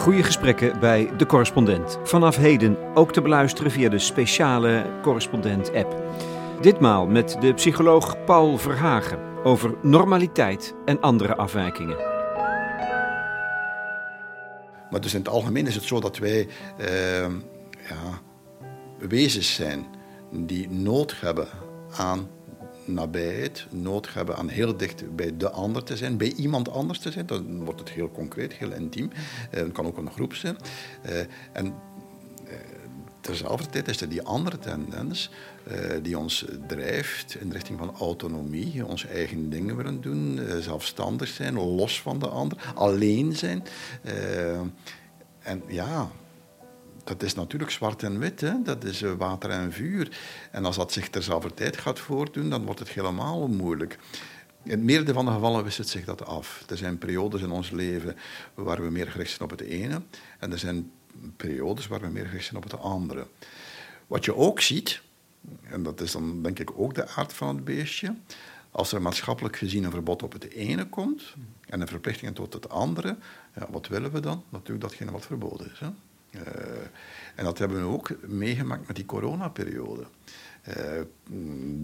Goede gesprekken bij De Correspondent. Vanaf heden ook te beluisteren via de speciale Correspondent-app. Ditmaal met de psycholoog Paul Verhagen over normaliteit en andere afwijkingen. Maar dus in het algemeen is het zo dat wij uh, ja, wezens zijn die nood hebben aan nabijheid, nood hebben aan heel dicht bij de ander te zijn, bij iemand anders te zijn. Dan wordt het heel concreet, heel intiem. Eh, het kan ook een groep zijn. Uh, en uh, terzelfde tijd is er die andere tendens die ons drijft in de richting van autonomie, onze eigen dingen willen doen, zelfstandig zijn, los van de ander, alleen zijn. en ja, dat is natuurlijk zwart en wit, hè? dat is eh, water en vuur. En als dat zich terzelfde tijd gaat voordoen, dan wordt het helemaal moeilijk. In het meerdere van de gevallen wist het zich dat af. Er zijn periodes in ons leven waar we meer gericht zijn op het ene, en er zijn periodes waar we meer gericht zijn op het andere. Wat je ook ziet, en dat is dan denk ik ook de aard van het beestje, als er maatschappelijk gezien een verbod op het ene komt en een verplichting tot het andere, ja, wat willen we dan? Natuurlijk datgene wat verboden is. Hè? Uh, en dat hebben we ook meegemaakt met die coronaperiode. Uh,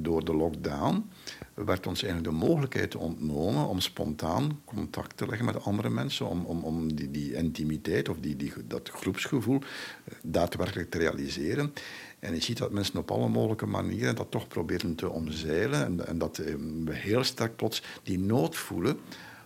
door de lockdown werd ons eigenlijk de mogelijkheid ontnomen om spontaan contact te leggen met andere mensen, om, om, om die, die intimiteit of die, die, dat groepsgevoel uh, daadwerkelijk te realiseren. En je ziet dat mensen op alle mogelijke manieren dat toch proberen te omzeilen en, en dat we heel sterk plots die nood voelen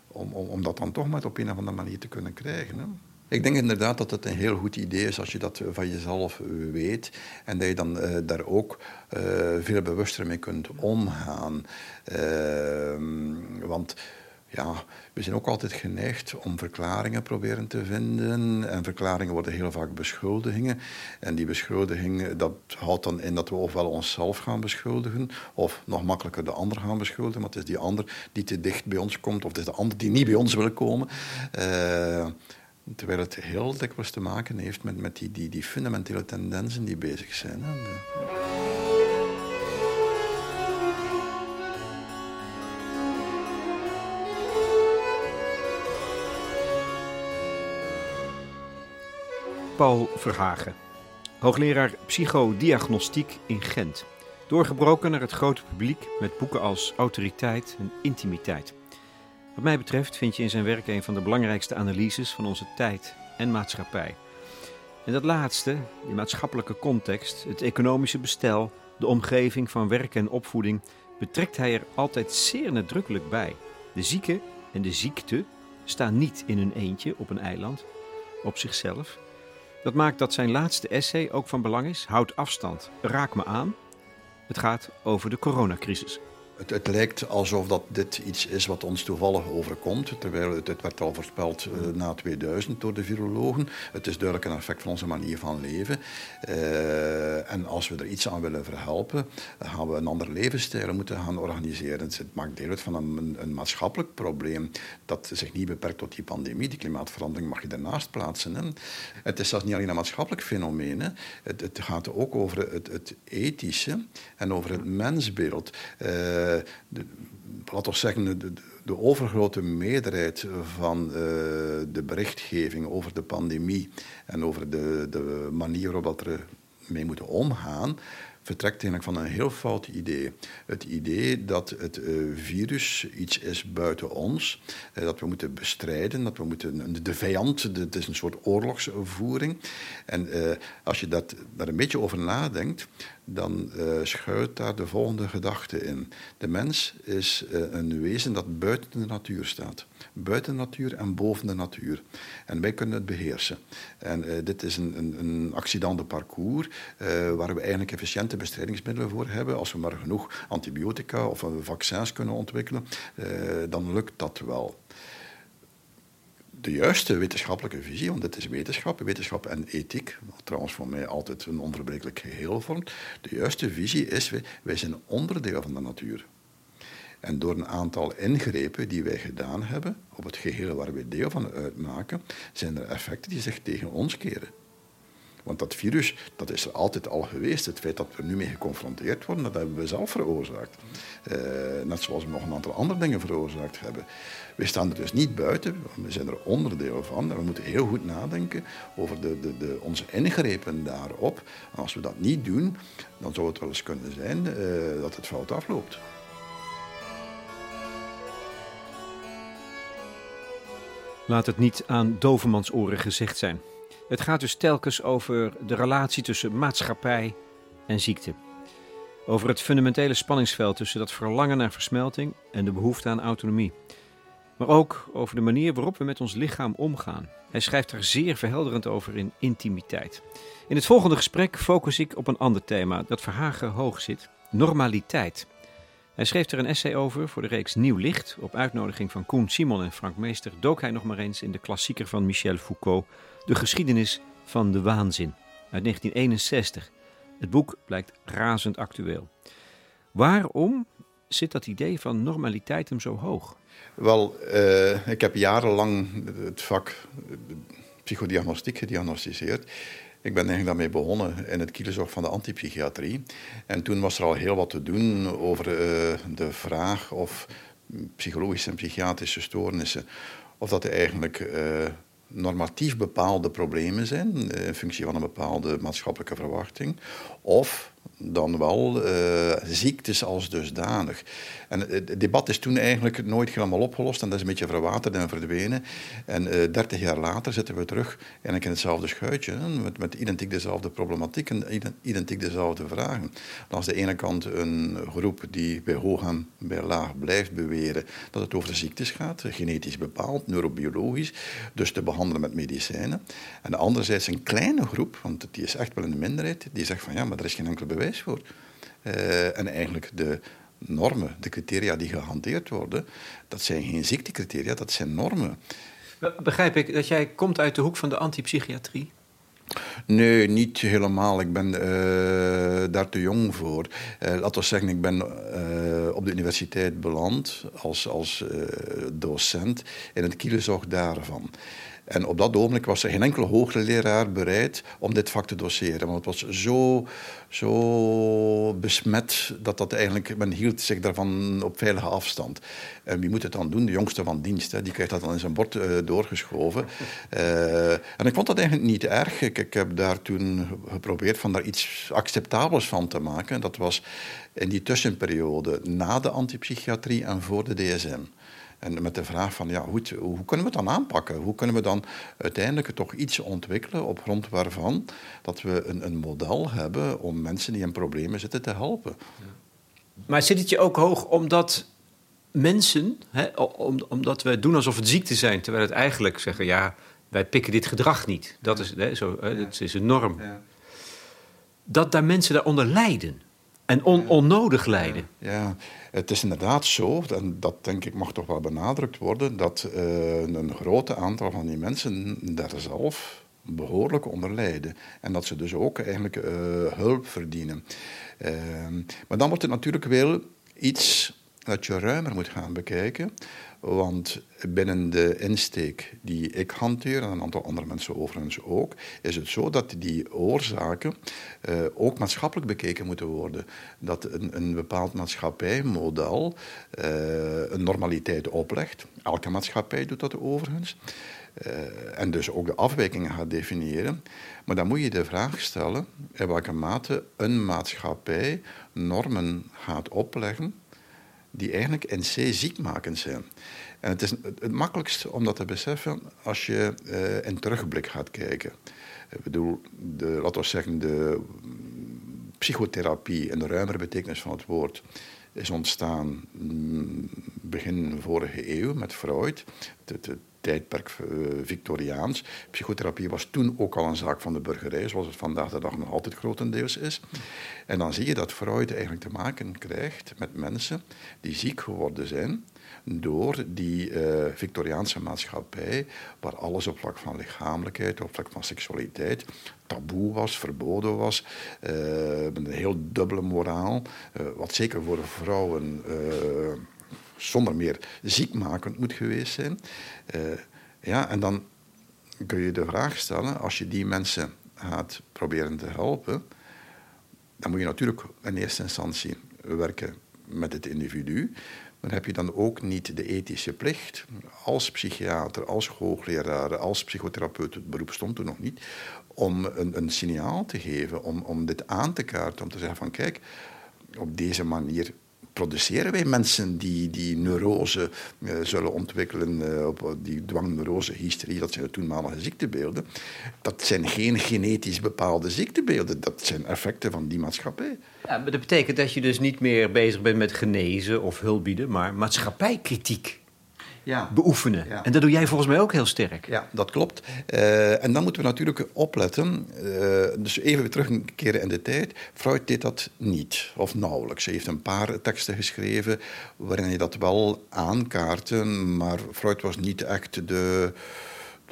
om, om, om dat dan toch maar op een of andere manier te kunnen krijgen. Hè. Ik denk inderdaad dat het een heel goed idee is als je dat van jezelf weet en dat je dan uh, daar ook uh, veel bewuster mee kunt omgaan. Uh, want ja, we zijn ook altijd geneigd om verklaringen proberen te vinden. En verklaringen worden heel vaak beschuldigingen. En die beschuldiging, dat houdt dan in dat we ofwel onszelf gaan beschuldigen, of nog makkelijker de ander gaan beschuldigen. Maar het is die ander die te dicht bij ons komt, of het is de ander die niet bij ons wil komen. Terwijl het heel dikwijls te maken heeft met, met die, die, die fundamentele tendensen die bezig zijn. Paul Verhagen, hoogleraar psychodiagnostiek in Gent. Doorgebroken naar het grote publiek met boeken als Autoriteit en Intimiteit. Wat mij betreft vind je in zijn werk een van de belangrijkste analyses van onze tijd en maatschappij. En dat laatste, die maatschappelijke context, het economische bestel, de omgeving van werk en opvoeding, betrekt hij er altijd zeer nadrukkelijk bij. De zieke en de ziekte staan niet in hun eentje op een eiland, op zichzelf. Dat maakt dat zijn laatste essay ook van belang is. Houd afstand, raak me aan. Het gaat over de coronacrisis. Het, lijkt alsof dat dit iets is wat ons toevallig overkomt, terwijl het, het werd al voorspeld uh, na 2000 door de virologen. Het is duidelijk een effect van onze manier van leven. Uh, en als we er iets aan willen verhelpen, gaan we een ander levensstijl moeten gaan organiseren. Het maakt deel uit van een, een, maatschappelijk probleem dat zich niet beperkt tot die pandemie. Die klimaatverandering mag je daarnaast plaatsen. Hè. Het is zelfs niet alleen een maatschappelijk fenomeen. Hè. Het, gaat ook over het, het, ethische en over het mensbeeld. Eh, de, laten zeggen, de, de, overgrote meerderheid van uh, de berichtgeving over de pandemie en over de, de manier waarop we mee moeten omgaan, vertrekt eigenlijk van een heel fout idee. Het idee dat het uh, virus iets is buiten ons, dat we moeten bestrijden, dat we moeten, de vijand, het is een soort oorlogsvoering. En als je dat, daar een beetje over nadenkt, dan uh, schuilt daar de volgende gedachte in. De mens is uh, een wezen dat buiten de natuur staat. Buiten de natuur en boven de natuur. En wij kunnen het beheersen. En uh, dit is een, een, een accidente parcours waar we eigenlijk efficiënte bestrijdingsmiddelen voor hebben. Als we maar genoeg antibiotica of vaccins kunnen ontwikkelen, dan lukt dat wel de juiste wetenschappelijke visie, want dit is wetenschap, wetenschap en ethiek, wat trouwens voor mij altijd een onverbrekelijk geheel vormt. De juiste visie is, wij, wij zijn onderdeel van de natuur. En door een aantal ingrepen die wij gedaan hebben, op het geheel waar wij deel van uitmaken, zijn er effecten die zich tegen ons keren. Want dat virus, dat is er altijd al geweest. Het feit dat we er nu mee geconfronteerd worden, dat hebben we zelf veroorzaakt. Uh, net zoals we nog een aantal andere dingen veroorzaakt hebben. We staan er dus niet buiten, we zijn er onderdeel van. En we moeten heel goed nadenken over de, de, de, onze ingrepen daarop. Als we dat niet doen, dan zou het wel eens kunnen zijn uh, dat het fout afloopt. Laat het niet aan dovemansoren gezegd zijn. Het gaat dus telkens over de relatie tussen maatschappij en ziekte. Over het fundamentele spanningsveld tussen dat verlangen naar versmelting en de behoefte aan autonomie. Maar ook over de manier waarop we met ons lichaam omgaan. Hij schrijft er zeer verhelderend over in Intimiteit. In het volgende gesprek focus ik op een ander thema dat Verhagen hoog zit: normaliteit. Hij schreef er een essay over voor de reeks Nieuw Licht. Op uitnodiging van Koen Simon en Frank Meester dook hij nog maar eens in de klassieker van Michel Foucault, De geschiedenis van de waanzin, uit 1961. Het boek blijkt razend actueel. Waarom zit dat idee van normaliteit hem zo hoog? Wel, uh, ik heb jarenlang het vak psychodiagnostiek gediagnosticeerd. Ik ben eigenlijk daarmee begonnen in het kielzorg van de antipsychiatrie. En toen was er al heel wat te doen over uh, de vraag of psychologische en psychiatrische stoornissen, of dat eigenlijk uh, normatief bepaalde problemen zijn, in functie van een bepaalde maatschappelijke verwachting, of dan wel uh, ziektes als dusdanig. En het debat is toen eigenlijk nooit helemaal opgelost en dat is een beetje verwaterd en verdwenen. En uh, dertig jaar later zitten we terug in hetzelfde schuitje, met, met identiek dezelfde problematiek en identiek dezelfde vragen. En als de ene kant een groep die bij hoog en bij laag blijft beweren dat het over ziektes gaat, genetisch bepaald, neurobiologisch, dus te behandelen met medicijnen. En anderzijds een kleine groep, want die is echt wel een minderheid, die zegt van ja, maar er is geen enkel bewijs voor. Uh, en eigenlijk de normen, de criteria die gehanteerd worden, dat zijn geen ziektecriteria, dat zijn normen. Begrijp ik dat jij komt uit de hoek van de antipsychiatrie? Nee, niet helemaal. Ik ben uh, daar te jong voor. Uh, laten we zeggen, ik ben uh, op de universiteit beland als, als docent in het kielzog daarvan. En op dat ogenblik was er geen enkele hoogleraar bereid om dit vak te doseren. Want het was zo, zo besmet dat dat eigenlijk, men hield zich daarvan op veilige afstand. En wie moet het dan doen? De jongste van dienst. Hè? Die krijgt dat dan in zijn bord uh, doorgeschoven. Uh, en ik vond dat eigenlijk niet erg. Ik, ik, heb daar toen geprobeerd van daar iets acceptabels van te maken. Dat was in die tussenperiode na de antipsychiatrie en voor de DSM. En met de vraag van, ja, hoe, hoe kunnen we het dan aanpakken? Hoe kunnen we dan uiteindelijk toch iets ontwikkelen op grond waarvan dat we een, een model hebben om mensen die in problemen zitten te helpen? Maar zit het je ook hoog omdat mensen, hè, om, omdat we doen alsof het ziekte zijn, terwijl het eigenlijk zeggen, ja, wij pikken dit gedrag niet. Dat is, hè, zo, hè, dat is een norm. Ja. Dat daar mensen daaronder lijden. En on, onnodig lijden. Ja, het is inderdaad zo, en dat denk ik mag toch wel benadrukt worden, dat uh, een groot aantal van die mensen daar zelf behoorlijk onder lijden. En dat ze dus ook eigenlijk uh, hulp verdienen. Uh, maar dan wordt het natuurlijk wel iets dat je ruimer moet gaan bekijken. Want binnen de insteek die ik hanteer, en een aantal andere mensen overigens ook, is het zo dat die oorzaken uh, ook maatschappelijk bekeken moeten worden. Dat een, een bepaald maatschappijmodel uh, een normaliteit oplegt. Elke maatschappij doet dat overigens. Uh, en dus ook de afwijkingen gaat definiëren. Maar dan moet je de vraag stellen in welke mate een maatschappij normen gaat opleggen die eigenlijk in C ziekmakend zijn. En het is het makkelijkst om dat te beseffen als je uh, in terugblik gaat kijken. Ik bedoel, de, laten we zeggen, de psychotherapie in de ruimere betekenis van het woord is ontstaan mm, begin vorige eeuw met Freud. Tijdperk uh, Victoriaans. Psychotherapie was toen ook al een zaak van de burgerij, zoals het vandaag de dag nog altijd grotendeels is. En dan zie je dat Freud eigenlijk te maken krijgt met mensen die ziek geworden zijn door die uh, Victoriaanse maatschappij, waar alles op vlak van lichamelijkheid, op vlak van seksualiteit taboe was, verboden was, met een heel dubbele moraal, wat zeker voor vrouwen zonder meer ziekmakend moet geweest zijn. ja, en dan kun je de vraag stellen, als je die mensen gaat proberen te helpen, dan moet je natuurlijk in eerste instantie werken met het individu. Maar heb je dan ook niet de ethische plicht, als psychiater, als hoogleraar, als psychotherapeut, het beroep stond toen nog niet, om een, een signaal te geven, om, om dit aan te kaarten, om te zeggen van kijk, op deze manier produceren wij mensen die die neurose uh, zullen ontwikkelen, uh, op die dwangneurose, hysterie, dat zijn de toenmalige ziektebeelden. Dat zijn geen genetisch bepaalde ziektebeelden, dat zijn effecten van die maatschappij. Ja, maar dat betekent dat je dus niet meer bezig bent met genezen of hulp bieden, maar maatschappijkritiek ja. beoefenen. En dat doe jij volgens mij ook heel sterk. Ja, dat klopt. Uh, en dan moeten we natuurlijk opletten. Uh, dus even weer terugkeren in de tijd. Freud deed dat niet, of nauwelijks. Hij heeft een paar teksten geschreven waarin hij dat wel aankaartte, maar Freud was niet echt de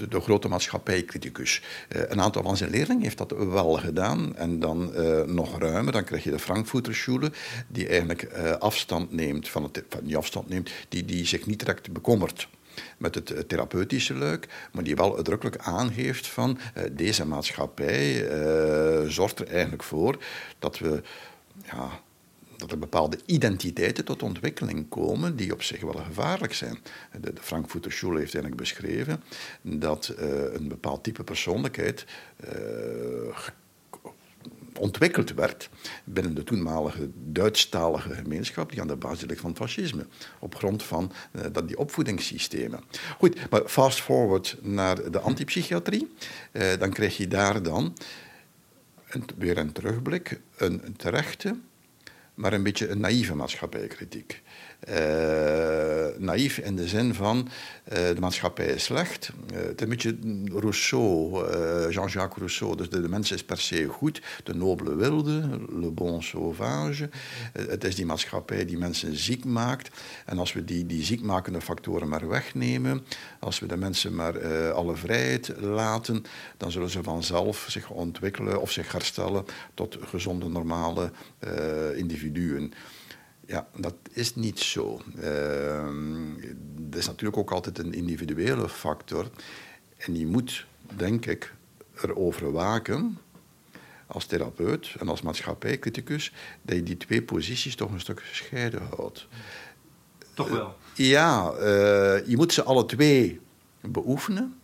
de, grote maatschappijcriticus. Uh, een aantal van zijn leerlingen heeft dat wel gedaan. En dan uh, nog ruimer, dan krijg je de Frankfurter Schule, die eigenlijk uh, afstand neemt van het, van, niet afstand neemt, die, die zich niet direct bekommert met het therapeutische luik, maar die wel uitdrukkelijk aangeeft van deze maatschappij zorgt er eigenlijk voor dat we ja, dat er bepaalde identiteiten tot ontwikkeling komen die op zich wel gevaarlijk zijn. De, de Frankfurter Schule heeft eigenlijk beschreven dat uh, een bepaald type persoonlijkheid uh, ontwikkeld werd binnen de toenmalige Duitsstalige gemeenschap die aan de basis ligt van het fascisme, op grond van uh, dat die opvoedingssystemen. Goed, maar fast forward naar de antipsychiatrie, dan krijg je daar dan weer een terugblik, een terechte maar een beetje een naïeve maatschappijkritiek. Uh, naïef in de zin van uh, de maatschappij is slecht. Uh, het is een beetje Rousseau, Jean-Jacques Rousseau. Dus de, de, mens is per se goed, de nobele wilde, le bon sauvage. het is die maatschappij die mensen ziek maakt. En als we die, die ziekmakende factoren maar wegnemen, als we de mensen maar alle vrijheid laten, dan zullen ze vanzelf zich ontwikkelen of zich herstellen tot gezonde, normale individuen. Ja, dat is niet zo. Uh, er is natuurlijk ook altijd een individuele factor. En je moet, denk ik, erover waken, als therapeut en als maatschappijcriticus, dat je die twee posities toch een stuk gescheiden houdt. Toch wel? Uh, ja, uh, je moet ze alle twee beoefenen,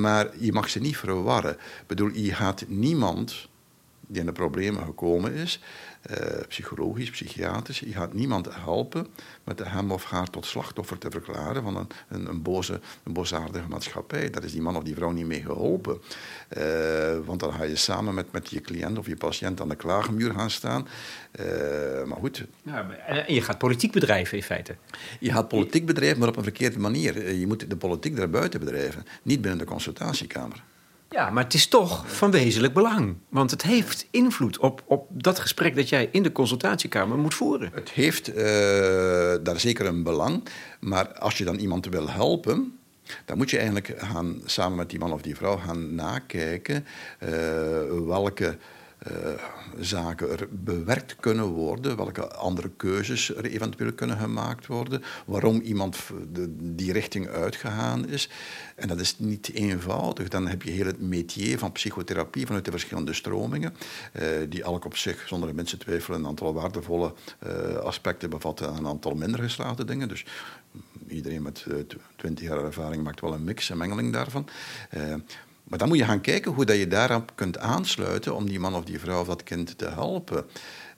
maar je mag ze niet verwarren. Ik bedoel, je gaat niemand die in de problemen gekomen is, psychologisch, psychiatrisch. Je gaat niemand helpen met hem of haar tot slachtoffer te verklaren van een, een, een boze, een boosaardige maatschappij. Daar is die man of die vrouw niet mee geholpen. Uh, want dan ga je samen met, met je cliënt of je patiënt aan de klaagmuur gaan staan. Uh, maar goed. Ja, en je gaat politiek bedrijven in feite. Je gaat politiek bedrijven, maar op een verkeerde manier. Je moet de politiek daarbuiten bedrijven, niet binnen de consultatiekamer. Ja, maar het is toch van wezenlijk belang. Want het heeft invloed op, op dat gesprek dat jij in de consultatiekamer moet voeren. Het heeft uh, daar zeker een belang. Maar als je dan iemand wil helpen, dan moet je eigenlijk gaan, samen met die man of die vrouw gaan nakijken uh, welke uh, zaken er bewerkt kunnen worden, welke andere keuzes er eventueel kunnen gemaakt worden, waarom iemand die richting uitgegaan is. En dat is niet eenvoudig. Dan heb je heel het métier van psychotherapie vanuit de verschillende stromingen, uh, die elk op zich, zonder mensen twijfelen, een aantal waardevolle uh, aspecten bevatten en een aantal minder geslaagde dingen. Dus iedereen met twintig jaar ervaring maakt wel een mix, een mengeling daarvan. Maar dan moet je gaan kijken hoe dat je daarop kunt aansluiten om die man of die vrouw of dat kind te helpen.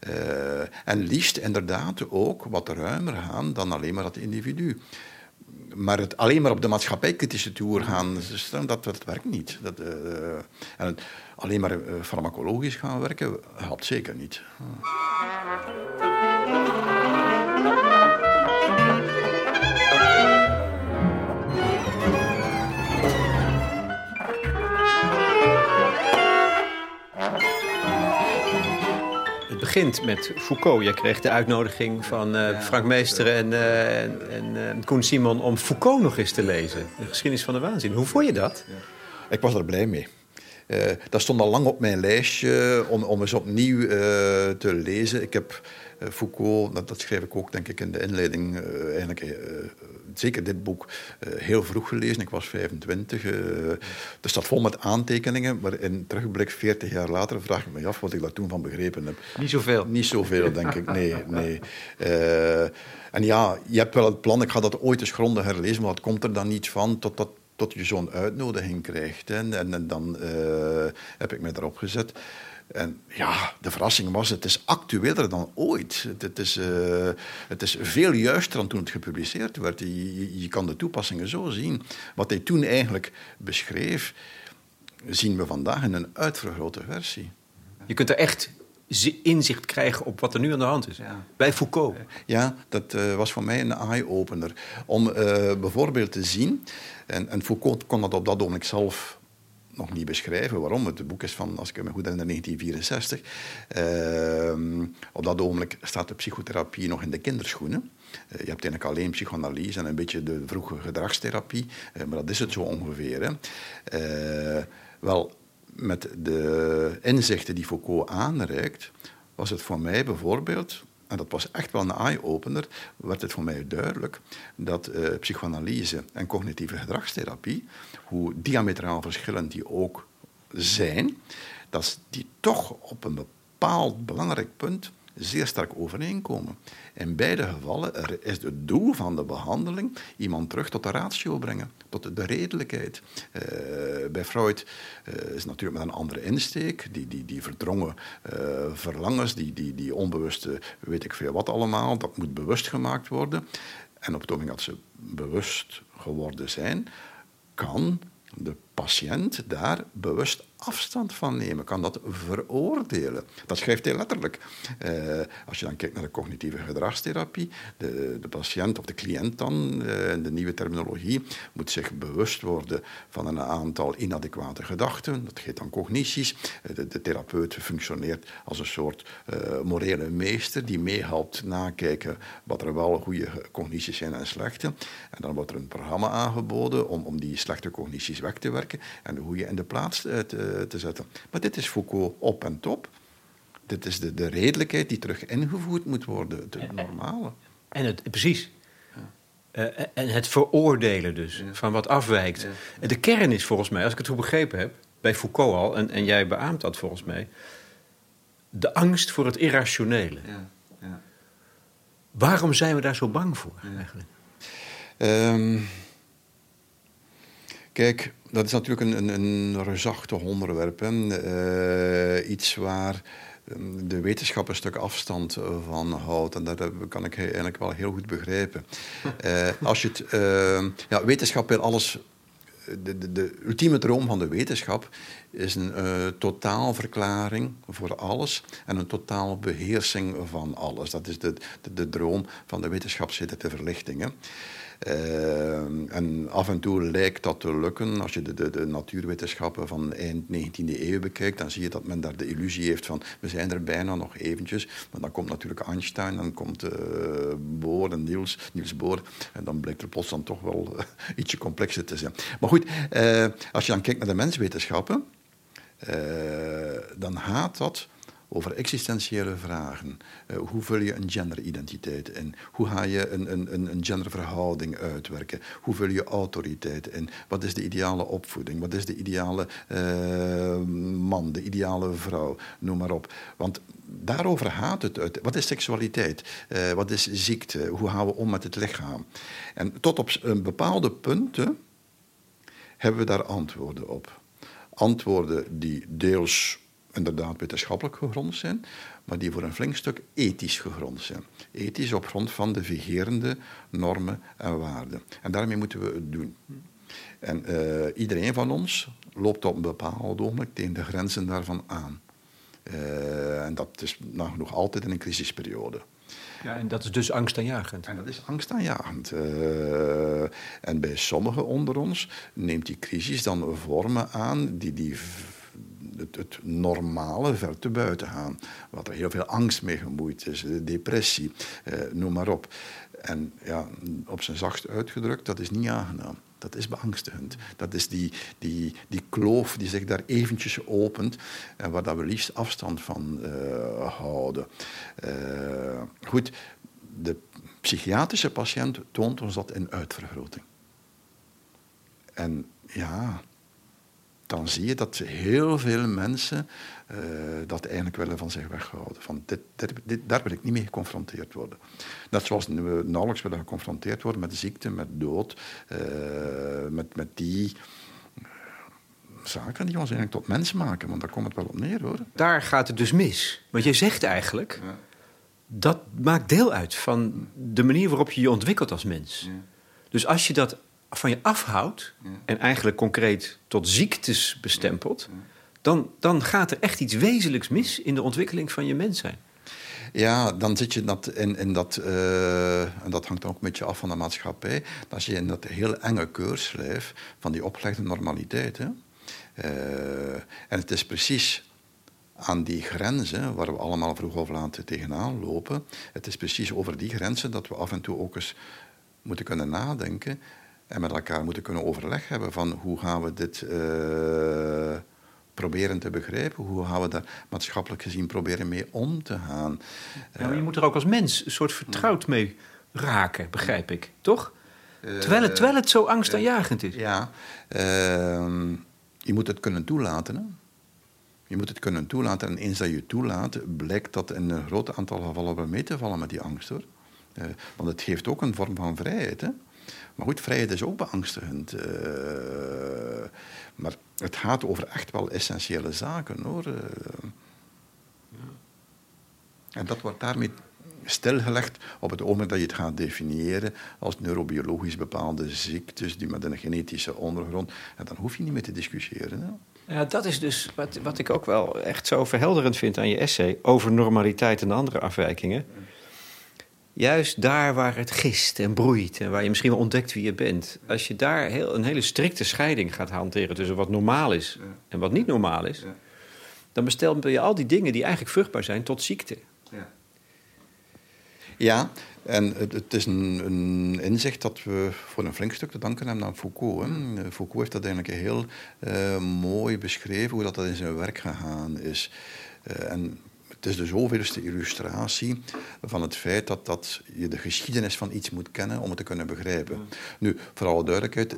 Uh, en liefst inderdaad ook wat ruimer gaan dan alleen maar dat individu. Maar het alleen maar op de maatschappijkritische toer gaan, dat, dat werkt niet. Dat, uh, en alleen maar farmacologisch gaan werken, helpt zeker niet. Begint met Foucault. Jij kreeg de uitnodiging van uh, Frank Meester en, uh, en, en Koen Simon om Foucault nog eens te lezen. De geschiedenis van de waanzin. Hoe vond je dat? Ik was er blij mee. Dat stond al lang op mijn lijstje om, om eens opnieuw te lezen. Ik heb Foucault, dat, dat, schreef ik ook denk ik in de inleiding, eigenlijk zeker dit boek heel vroeg gelezen. Ik was 25. er staat vol met aantekeningen, maar in terugblik 40 jaar later vraag ik me af wat ik daar toen van begrepen heb. Niet zoveel? Niet zoveel, denk ik. Nee, nee. en ja, je hebt wel het plan, ik ga dat ooit eens grondig herlezen, maar dat komt er dan niet van totdat tot je zo'n uitnodiging krijgt. En, en, dan heb ik me erop gezet. En ja, de verrassing was, het is actueler dan ooit. Het, het is, uh, het is veel juister dan toen het gepubliceerd werd. Je, je, kan de toepassingen zo zien. Wat hij toen eigenlijk beschreef, zien we vandaag in een uitvergrote versie. Je kunt er echt inzicht krijgen op wat er nu aan de hand is. Ja. Bij Foucault. Ja, dat uh, was voor mij een eye-opener. Om uh, bijvoorbeeld te zien, en, en Foucault kon dat op dat ogenblik zelf nog niet beschrijven waarom. Het boek is van, als ik me goed herinner, 1964. Uh, op dat ogenblik staat de psychotherapie nog in de kinderschoenen. Uh, je hebt eigenlijk alleen psychoanalyse en een beetje de vroege gedragstherapie. Uh, maar dat is het zo ongeveer. Hè. Eh, wel, met de inzichten die Foucault aanreikt, was het voor mij bijvoorbeeld en dat was echt wel een eye-opener, werd het voor mij duidelijk dat uh, psychoanalyse en cognitieve gedragstherapie, hoe diametraal verschillend die ook zijn, dat die toch op een bepaald belangrijk punt zeer sterk overeenkomen. In beide gevallen is het doel van de behandeling iemand terug tot de ratio brengen, tot de redelijkheid. Uh, bij Freud uh, is natuurlijk met een andere insteek, die, die, die verdrongen uh, verlangens, die, die, die onbewuste weet ik veel wat allemaal, dat moet bewust gemaakt worden. En op het moment dat ze bewust geworden zijn, kan de patiënt daar bewust afstand van nemen, kan dat veroordelen. Dat schrijft hij letterlijk. Uh, als je dan kijkt naar de cognitieve gedragstherapie, de, de patiënt of de cliënt dan, uh, de nieuwe terminologie, moet zich bewust worden van een aantal inadequate gedachten. Dat heet dan cognities. Uh, de, therapeut functioneert als een soort morele meester die meehelpt nakijken wat er wel goede cognities zijn en slechte. En dan wordt er een programma aangeboden om, om die slechte cognities weg te werken en hoe je in de plaats te eh, te zetten. Maar dit is Foucault op en top. Dit is de, de redelijkheid die terug ingevoerd moet worden, het normale. En het, precies. Uh, en het veroordelen dus, van wat afwijkt. De kern is volgens mij, als ik het goed begrepen heb, bij Foucault al, en, en jij beaamt dat volgens mij, de angst voor het irrationele. Ja. Ja. Waarom zijn we daar zo bang voor eigenlijk? Um, kijk, dat is natuurlijk een, een, een reusachtig onderwerp. Uh, iets waar ehm, de wetenschap een stuk afstand van houdt. En dat kan ik eigenlijk wel heel goed begrijpen. Uh, als je het, uh, ja, wetenschap wil alles. De, de, de, ultieme droom van de wetenschap is een uh, totaalverklaring voor alles en een totaal beheersing van alles. Dat is de, de, de droom van de wetenschapszittende verlichtingen. Uh, en af en toe lijkt dat te lukken. Als je de, de, de, natuurwetenschappen van eind 19e eeuw bekijkt, dan zie je dat men daar de illusie heeft van we zijn er bijna nog eventjes. Maar dan komt natuurlijk Einstein, dan komt uh, Bohr en Niels, Niels Bohr. En dan blijkt er plots dan toch wel uh, ietsje complexer te zijn. Maar goed, eh, als je dan kijkt naar de menswetenschappen, dan haat dat over existentiële vragen. Uh, hoe vul je een genderidentiteit in? Hoe ga je een, een, een genderverhouding uitwerken? Hoe vul je autoriteit in? Wat is de ideale opvoeding? Wat is de ideale uh, man, de ideale vrouw? Noem maar op. Want daarover gaat het uit. Wat is seksualiteit? Uh, wat is ziekte? Hoe gaan we om met het lichaam? En tot op een bepaalde punten hebben we daar antwoorden op. Antwoorden die deels inderdaad wetenschappelijk gegrond zijn, maar die voor een flink stuk ethisch gegrond zijn. Ethisch op grond van de vigerende normen en waarden. En daarmee moeten we het doen. En uh, iedereen van ons loopt op een bepaald ogenblik tegen de grenzen daarvan aan. Uh, en dat is nog altijd in een crisisperiode. Ja, en dat is dus angstaanjagend. En dat is angstaanjagend. Uh, en bij sommigen onder ons neemt die crisis dan vormen aan die, die het, het, normale ver te buiten gaan. Wat er heel veel angst mee gemoeid is, depressie, eh, noem maar op. En ja, op zijn zachtst uitgedrukt, dat is niet aangenaam. Dat is beangstigend. Dat is die, die, die kloof die zich daar eventjes opent en waar dat we liefst afstand van uh, houden. Uh, goed, de psychiatrische patiënt toont ons dat in uitvergroting. En ja, dan zie je dat heel veel mensen uh, dat eigenlijk willen van zich weghouden. Van dit, dit, daar wil ik niet mee geconfronteerd worden. Net zoals we nauwelijks willen geconfronteerd worden met ziekte, met dood, uh, met, met die zaken die ons eigenlijk tot mens maken. Want daar komt het wel op neer hoor. Daar gaat het dus mis. Want je zegt eigenlijk, ja. dat maakt deel uit van de manier waarop je je ontwikkelt als mens. Ja. Dus als je dat van je afhoudt en eigenlijk concreet tot ziektes bestempelt, dan, dan gaat er echt iets wezenlijks mis in de ontwikkeling van je mens zijn. Ja, dan zit je dat in, in dat, uh, en dat hangt ook een beetje af van de maatschappij, dan zit je in dat heel enge keurslijf van die opgelegde normaliteit. Hè? Uh, en het is precies aan die grenzen, waar we allemaal vroeg of laat tegenaan lopen, het is precies over die grenzen dat we af en toe ook eens moeten kunnen nadenken en met elkaar moeten kunnen overleg hebben van hoe gaan we dit uh, proberen te begrijpen, hoe gaan we daar maatschappelijk gezien proberen mee om te gaan. Ja, maar je moet er ook als mens een soort vertrouwd mee raken, begrijp ik, toch? Terwijl het, terwijl het zo angstaanjagend is. Ja, ehm, je moet het kunnen toelaten. Hè? Je moet het kunnen toelaten. En eens dat je toelaat, blijkt dat in een groot aantal gevallen wel mee te vallen met die angst. Hoor. Uh, want het geeft ook een vorm van vrijheid. Hè? Maar goed, vrijheid is ook beangstigend. Uh, maar het gaat over echt wel essentiële zaken hoor. Uh, en dat wordt daarmee stilgelegd op het ogenblik dat je het gaat definiëren als neurobiologisch bepaalde ziektes die met een genetische ondergrond. En dan hoef je niet meer te discussiëren. Ja, dat is dus wat, wat ik ook wel echt zo verhelderend vind aan je essay over normaliteit en andere afwijkingen. Juist daar waar het gist en broeit en waar je misschien wel ontdekt wie je bent. Als je daar heel, een hele strikte scheiding gaat hanteren tussen wat normaal is en wat niet normaal is, dan bestempel je al die dingen die eigenlijk vruchtbaar zijn tot ziekte. Ja. Ja, en het, het is een, een, inzicht dat we voor een flink stuk te danken hebben aan Foucault. Hè. Foucault heeft dat eigenlijk heel uh, mooi beschreven, hoe dat, dat in zijn werk gegaan is. Uh, en het is de zoveelste illustratie van het feit dat, dat je de geschiedenis van iets moet kennen om het te kunnen begrijpen. Nu, voor alle duidelijkheid,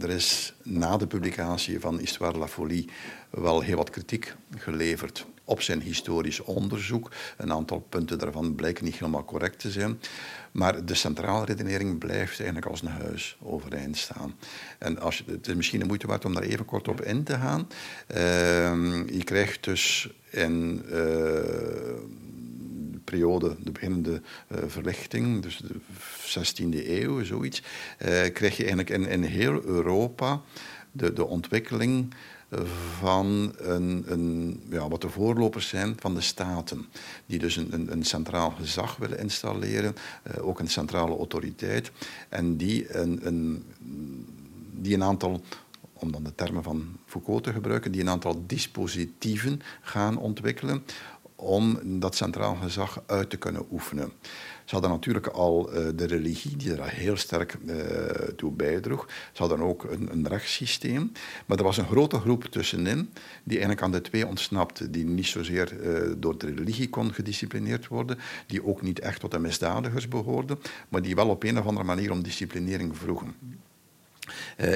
er is na de publicatie van Histoire de la Folie wel heel wat kritiek geleverd op zijn historisch onderzoek. Een aantal punten daarvan blijken niet helemaal correct te zijn. Maar de centrale redenering blijft eigenlijk als een huis overeind staan. En als je, het is misschien de moeite waard om daar even kort op in te gaan. Uh, je krijgt dus in uh, de periode, de beginnende uh, verlichting, dus de 16e eeuw, zoiets, eh, krijg je eigenlijk in, in heel Europa de, de ontwikkeling van een, een, ja, wat de voorlopers zijn van de staten. Die dus een, een, een centraal gezag willen installeren, ook een centrale autoriteit. En die een, een, die een aantal om dan de termen van Foucault te gebruiken, die een aantal dispositieven gaan ontwikkelen om dat centraal gezag uit te kunnen oefenen. Ze hadden natuurlijk al uh, de religie, die er heel sterk uh, toe bijdroeg. Ze hadden ook een, een, rechtssysteem. Maar er was een grote groep tussenin die eigenlijk aan de twee ontsnapte. Die niet zozeer uh, door de religie kon gedisciplineerd worden, die ook niet echt tot de misdadigers behoorden, maar die wel op een of andere manier om disciplinering vroegen.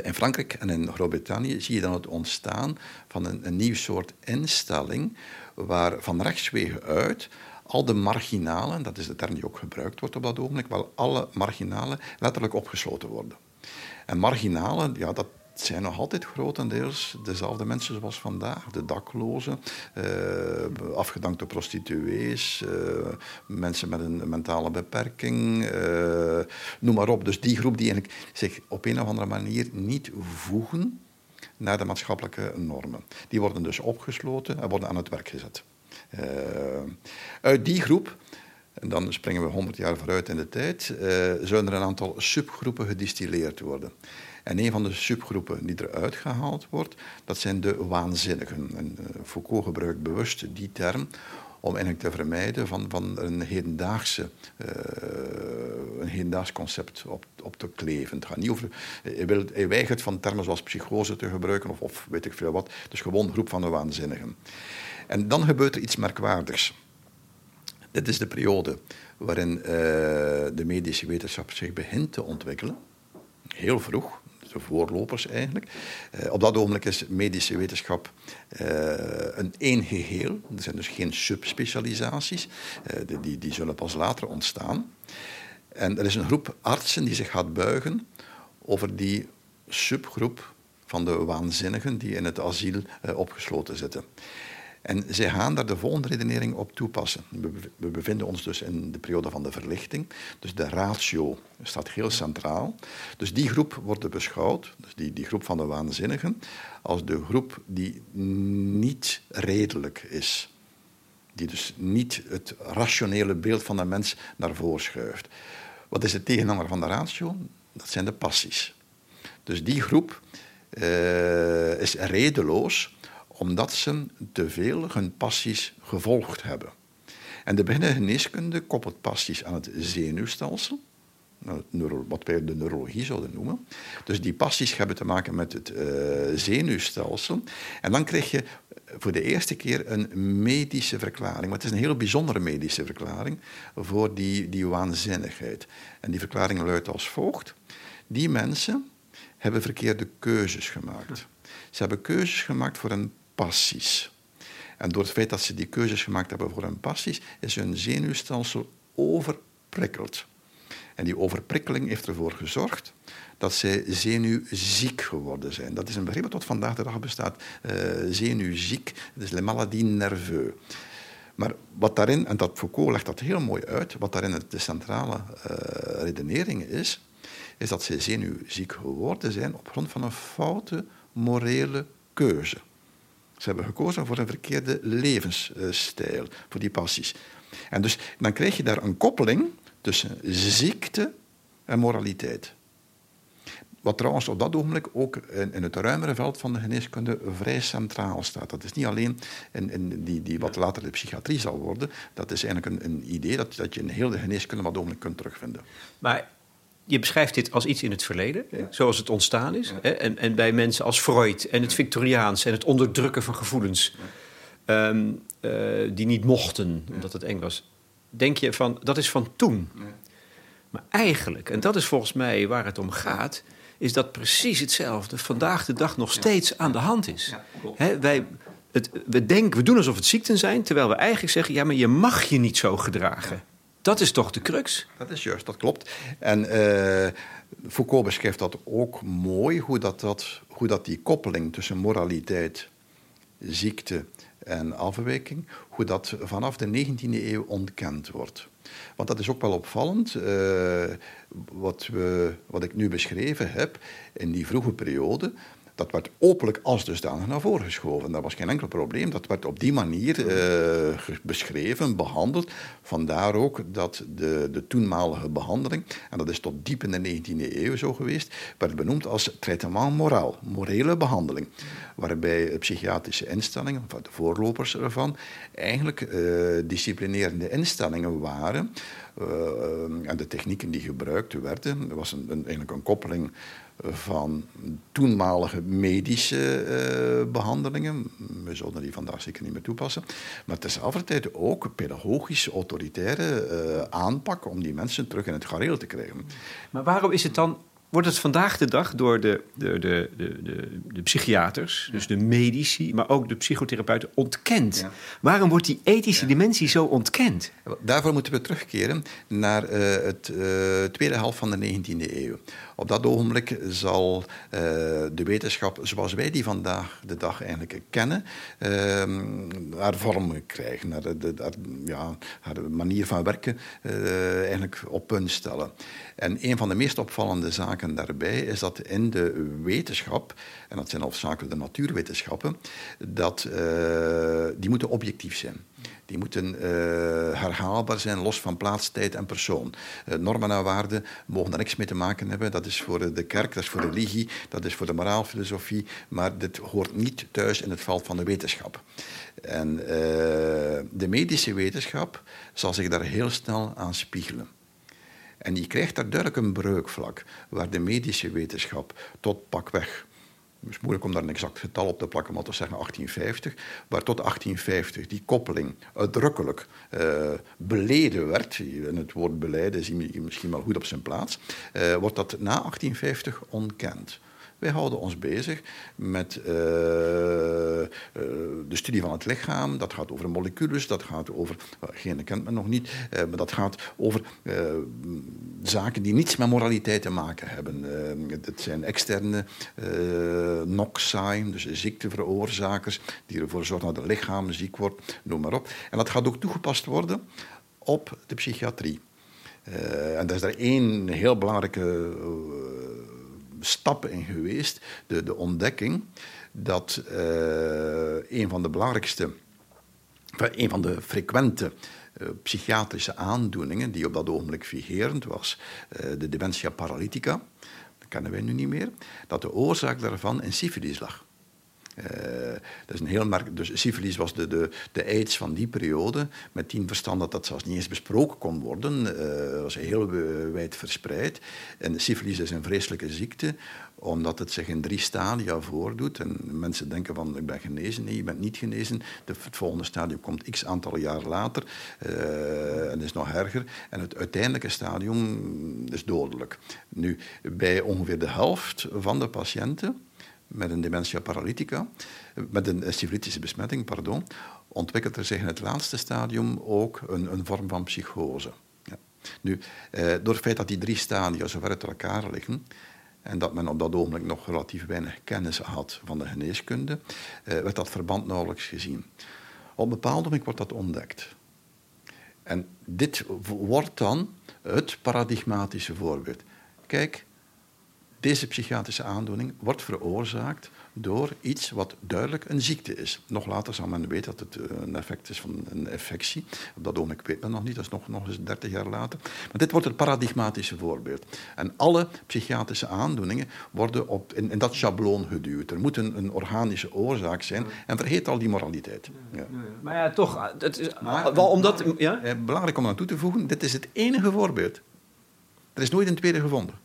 In Frankrijk en in Groot-Brittannië zie je dan het ontstaan van een, een nieuw soort instelling waar van rechtswegen uit al de marginalen, dat is de term die ook gebruikt wordt op dat ogenblik, wel alle marginalen letterlijk opgesloten worden. En marginalen, ja, dat zijn nog altijd grotendeels dezelfde mensen zoals vandaag. De daklozen, eh, afgedankte prostituees, eh, mensen met een mentale beperking, eh, noem maar op. Dus die groep die eigenlijk zich op een of andere manier niet voegen naar de maatschappelijke normen. Die worden dus opgesloten en worden aan het werk gezet. Uh, uit die groep, en dan springen we 100 jaar vooruit in de tijd, uh, zullen er een aantal subgroepen gedistilleerd worden. En een van de subgroepen die eruit gehaald wordt, dat zijn de waanzinnigen. En, uh, Foucault gebruikt bewust die term om eigenlijk te vermijden van, van een, hedendaagse, uh, een hedendaags concept op, op te kleven. Niet hij, wil, weigert van termen zoals psychose te gebruiken of, of weet ik veel wat. Dus gewoon groep van de waanzinnigen. En dan gebeurt er iets merkwaardigs. Dit is de periode waarin uh, de medische wetenschap zich begint te ontwikkelen. Heel vroeg, de voorlopers eigenlijk. Uh, op dat ogenblik is medische wetenschap uh, een één geheel. Er zijn dus geen subspecialisaties. Die, die, die, zullen pas later ontstaan. En er is een groep artsen die zich gaat buigen over die subgroep van de waanzinnigen die in het asiel opgesloten zitten. En zij gaan daar de volgende redenering op toepassen. We bevinden ons dus in de periode van de verlichting. Dus de ratio staat heel centraal. Dus die groep wordt beschouwd, dus die, die groep van de waanzinnigen, als de groep die niet redelijk is. Die dus niet het rationele beeld van de mens naar voren schuift. Wat is het tegenhanger van de ratio? Dat zijn de passies. Dus die groep uh, is redeloos omdat ze te veel hun passies gevolgd hebben. En de geneeskunde koppelt passies aan het zenuwstelsel, wat wij de neurologie zouden noemen. Dus die passies hebben te maken met het uh, zenuwstelsel. En dan krijg je voor de eerste keer een medische verklaring. Maar het is een heel bijzondere medische verklaring voor die, die waanzinnigheid. En die verklaring luidt als volgt. Die mensen hebben verkeerde keuzes gemaakt. Ze hebben keuzes gemaakt voor een passies. En door het feit dat ze die keuzes gemaakt hebben voor hun passies, is hun zenuwstelsel overprikkeld. En die overprikkeling heeft ervoor gezorgd dat zij zenuwziek geworden zijn. Dat is een begrip dat tot vandaag de dag bestaat. Uh, zenuwziek, is le maladie nerveux. Maar wat daarin, en dat Foucault legt dat heel mooi uit, wat daarin de centrale uh, redenering is, is dat zij zenuwziek geworden zijn op grond van een foute morele keuze. Ze hebben gekozen voor een verkeerde levensstijl, voor die passies. En dus dan krijg je daar een koppeling tussen ziekte en moraliteit. Wat trouwens op dat ogenblik ook in, het ruimere veld van de geneeskunde vrij centraal staat. Dat is niet alleen in, in die, die, wat later de psychiatrie zal worden. Dat is eigenlijk een, een idee dat, dat je in heel de geneeskunde wat ogenblik kunt terugvinden. Maar je beschrijft dit als iets in het verleden, zoals het ontstaan is. Hè? En, en, bij mensen als Freud en het Victoriaans en het onderdrukken van gevoelens ehm, eh, die niet mochten, omdat het eng was. Denk je van, dat is van toen. Maar eigenlijk, en dat is volgens mij waar het om gaat, is dat precies hetzelfde vandaag de dag nog steeds aan de hand is. wij, het, we denken, we doen alsof het ziekten zijn, terwijl we eigenlijk zeggen: ja, maar je mag je niet zo gedragen. Dat is toch de crux? Dat is juist, dat klopt. En uh, Foucault beschrijft dat ook mooi, hoe, dat, dat, hoe dat die koppeling tussen moraliteit, ziekte en afwijking, hoe dat vanaf de 19e eeuw ontkend wordt. Want dat is ook wel opvallend, uh, wat, we, wat ik nu beschreven heb, in die vroege periode, dat werd openlijk als dusdanig naar voren geschoven. Dat was geen enkel probleem. Dat werd op die manier uh, beschreven, behandeld. Vandaar ook dat de, de toenmalige behandeling, en dat is tot diep in de 19e eeuw zo geweest, werd benoemd als traitement moraal, morele behandeling. Waarbij psychiatrische instellingen, de voorlopers ervan, eigenlijk uh, disciplinerende instellingen waren. Uh, en de technieken die gebruikt werden, er was een, een, eigenlijk een koppeling van toenmalige medische uh, behandelingen. We zullen die vandaag zeker niet meer toepassen. Maar tezelfde ook pedagogisch autoritaire uh, aanpak om die mensen terug in het gareel te krijgen. Maar waarom is het dan wordt het vandaag de dag door de, de, de, de, de, psychiaters, dus de medici, maar ook de psychotherapeuten ontkend. Waarom wordt die ethische dimensie zo ontkend? Daarvoor moeten we terugkeren naar uh, het uh, tweede helft van de 19e eeuw. Op dat ogenblik zal uh, de wetenschap, zoals wij die vandaag de dag eigenlijk kennen, haar vorm krijgen, haar, de, haar, ja, haar manier van werken eigenlijk op punt stellen. En een van de meest opvallende zaken daarbij is dat in de wetenschap, en dat zijn hoofdzakelijk de natuurwetenschappen, dat, uh, die moeten objectief zijn. Die moeten uh, herhaalbaar zijn, los van plaats, tijd en persoon. Uh, normen en waarden mogen daar niks mee te maken hebben. Dat is voor de kerk, dat is voor de religie, dat is voor de moraalfilosofie. Maar dit hoort niet thuis in het veld van de wetenschap. En de medische wetenschap zal zich daar heel snel aan spiegelen. En je krijgt daar duidelijk een breukvlak, waar de medische wetenschap tot pakweg het is moeilijk om daar een exact getal op te plakken, maar te zeggen 1850, waar tot 1850 die koppeling uitdrukkelijk uh, beleden werd, en het woord beleiden is misschien wel goed op zijn plaats, uh, wordt dat na 1850 ontkend. Wij houden ons bezig met uh, uh, de studie van het lichaam. Dat gaat over moleculen, dat gaat over, geen kent men nog niet, maar dat gaat over zaken die niets met moraliteit te maken hebben. het zijn externe noxai, dus ziekteveroorzakers, die ervoor zorgen dat het lichaam ziek wordt, noem maar op. En dat gaat ook toegepast worden op de psychiatrie. en dat is daar één heel belangrijke stappen in geweest. De, de ontdekking dat uh, een van de belangrijkste, een van de frequente uh, psychiatrische aandoeningen die op dat ogenblik vigerend was, uh, de dementia paralytica, dat kennen wij nu niet meer, dat de oorzaak daarvan in syfilis lag. Uh, dat is een heel merk. Dus syfilis was de, de, de aids van die periode, met tien verstand dat dat zelfs niet eens besproken kon worden. Uh, was heel wijd verspreid. En syfilis is een vreselijke ziekte, omdat het zich in drie stadia voordoet. En mensen denken van, ik ben genezen. Nee, je bent niet genezen. De, het volgende stadium komt x aantal jaar later en is nog erger. En het uiteindelijke stadium is dodelijk. Nu, bij ongeveer de helft van de patiënten met een dementia paralytica, met een syphilitische besmetting, pardon, ontwikkelt er zich in het laatste stadium ook een, een vorm van psychose. Ja. Nu, eh, door het feit dat die drie stadia zo ver uit elkaar liggen, en dat men op dat ogenblik nog relatief weinig kennis had van de geneeskunde, eh, werd dat verband nauwelijks gezien. Op een bepaald moment wordt dat ontdekt. En dit wordt dan het paradigmatische voorbeeld. Kijk, deze psychiatrische aandoening wordt veroorzaakt door iets wat duidelijk een ziekte is. Nog later zal men weten dat het eh, een effect is van een infectie. Op dat ogenblik weet men nog niet, dat is nog, nog eens 30 jaar later. Maar dit wordt het paradigmatische voorbeeld. En alle psychiatrische aandoeningen worden op, in, in dat schabloon geduwd. Er moet een, een, organische oorzaak zijn en vergeet al die moraliteit. Ja. Maar ja, toch, het is, maar, wel omdat... Ja? Belangrijk om aan toe te voegen, dit is het enige voorbeeld. Er is nooit een tweede gevonden.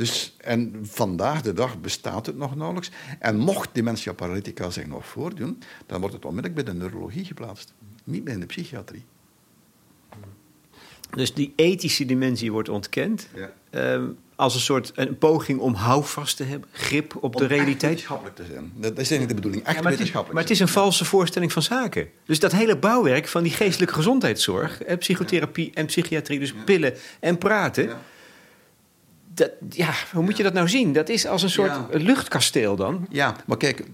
Dus, en vandaag de dag bestaat het nog nauwelijks. En mocht dementia paralytica zich nog voordoen, dan wordt het onmiddellijk bij de neurologie geplaatst. Niet meer in de psychiatrie. Dus die ethische dimensie wordt ontkend. Ja. Ehm, als een soort een poging om houvast te hebben, grip op de realiteit. wetenschappelijk te zijn. Dat is eigenlijk de bedoeling. Echt maar, het is, maar het is een valse voorstelling van zaken. Dus dat hele bouwwerk van die geestelijke gezondheidszorg, psychotherapie en psychiatrie, dus pillen en praten dat, ja, hoe moet je dat nou zien? Dat is als een soort luchtkasteel dan. Ja, maar kijk,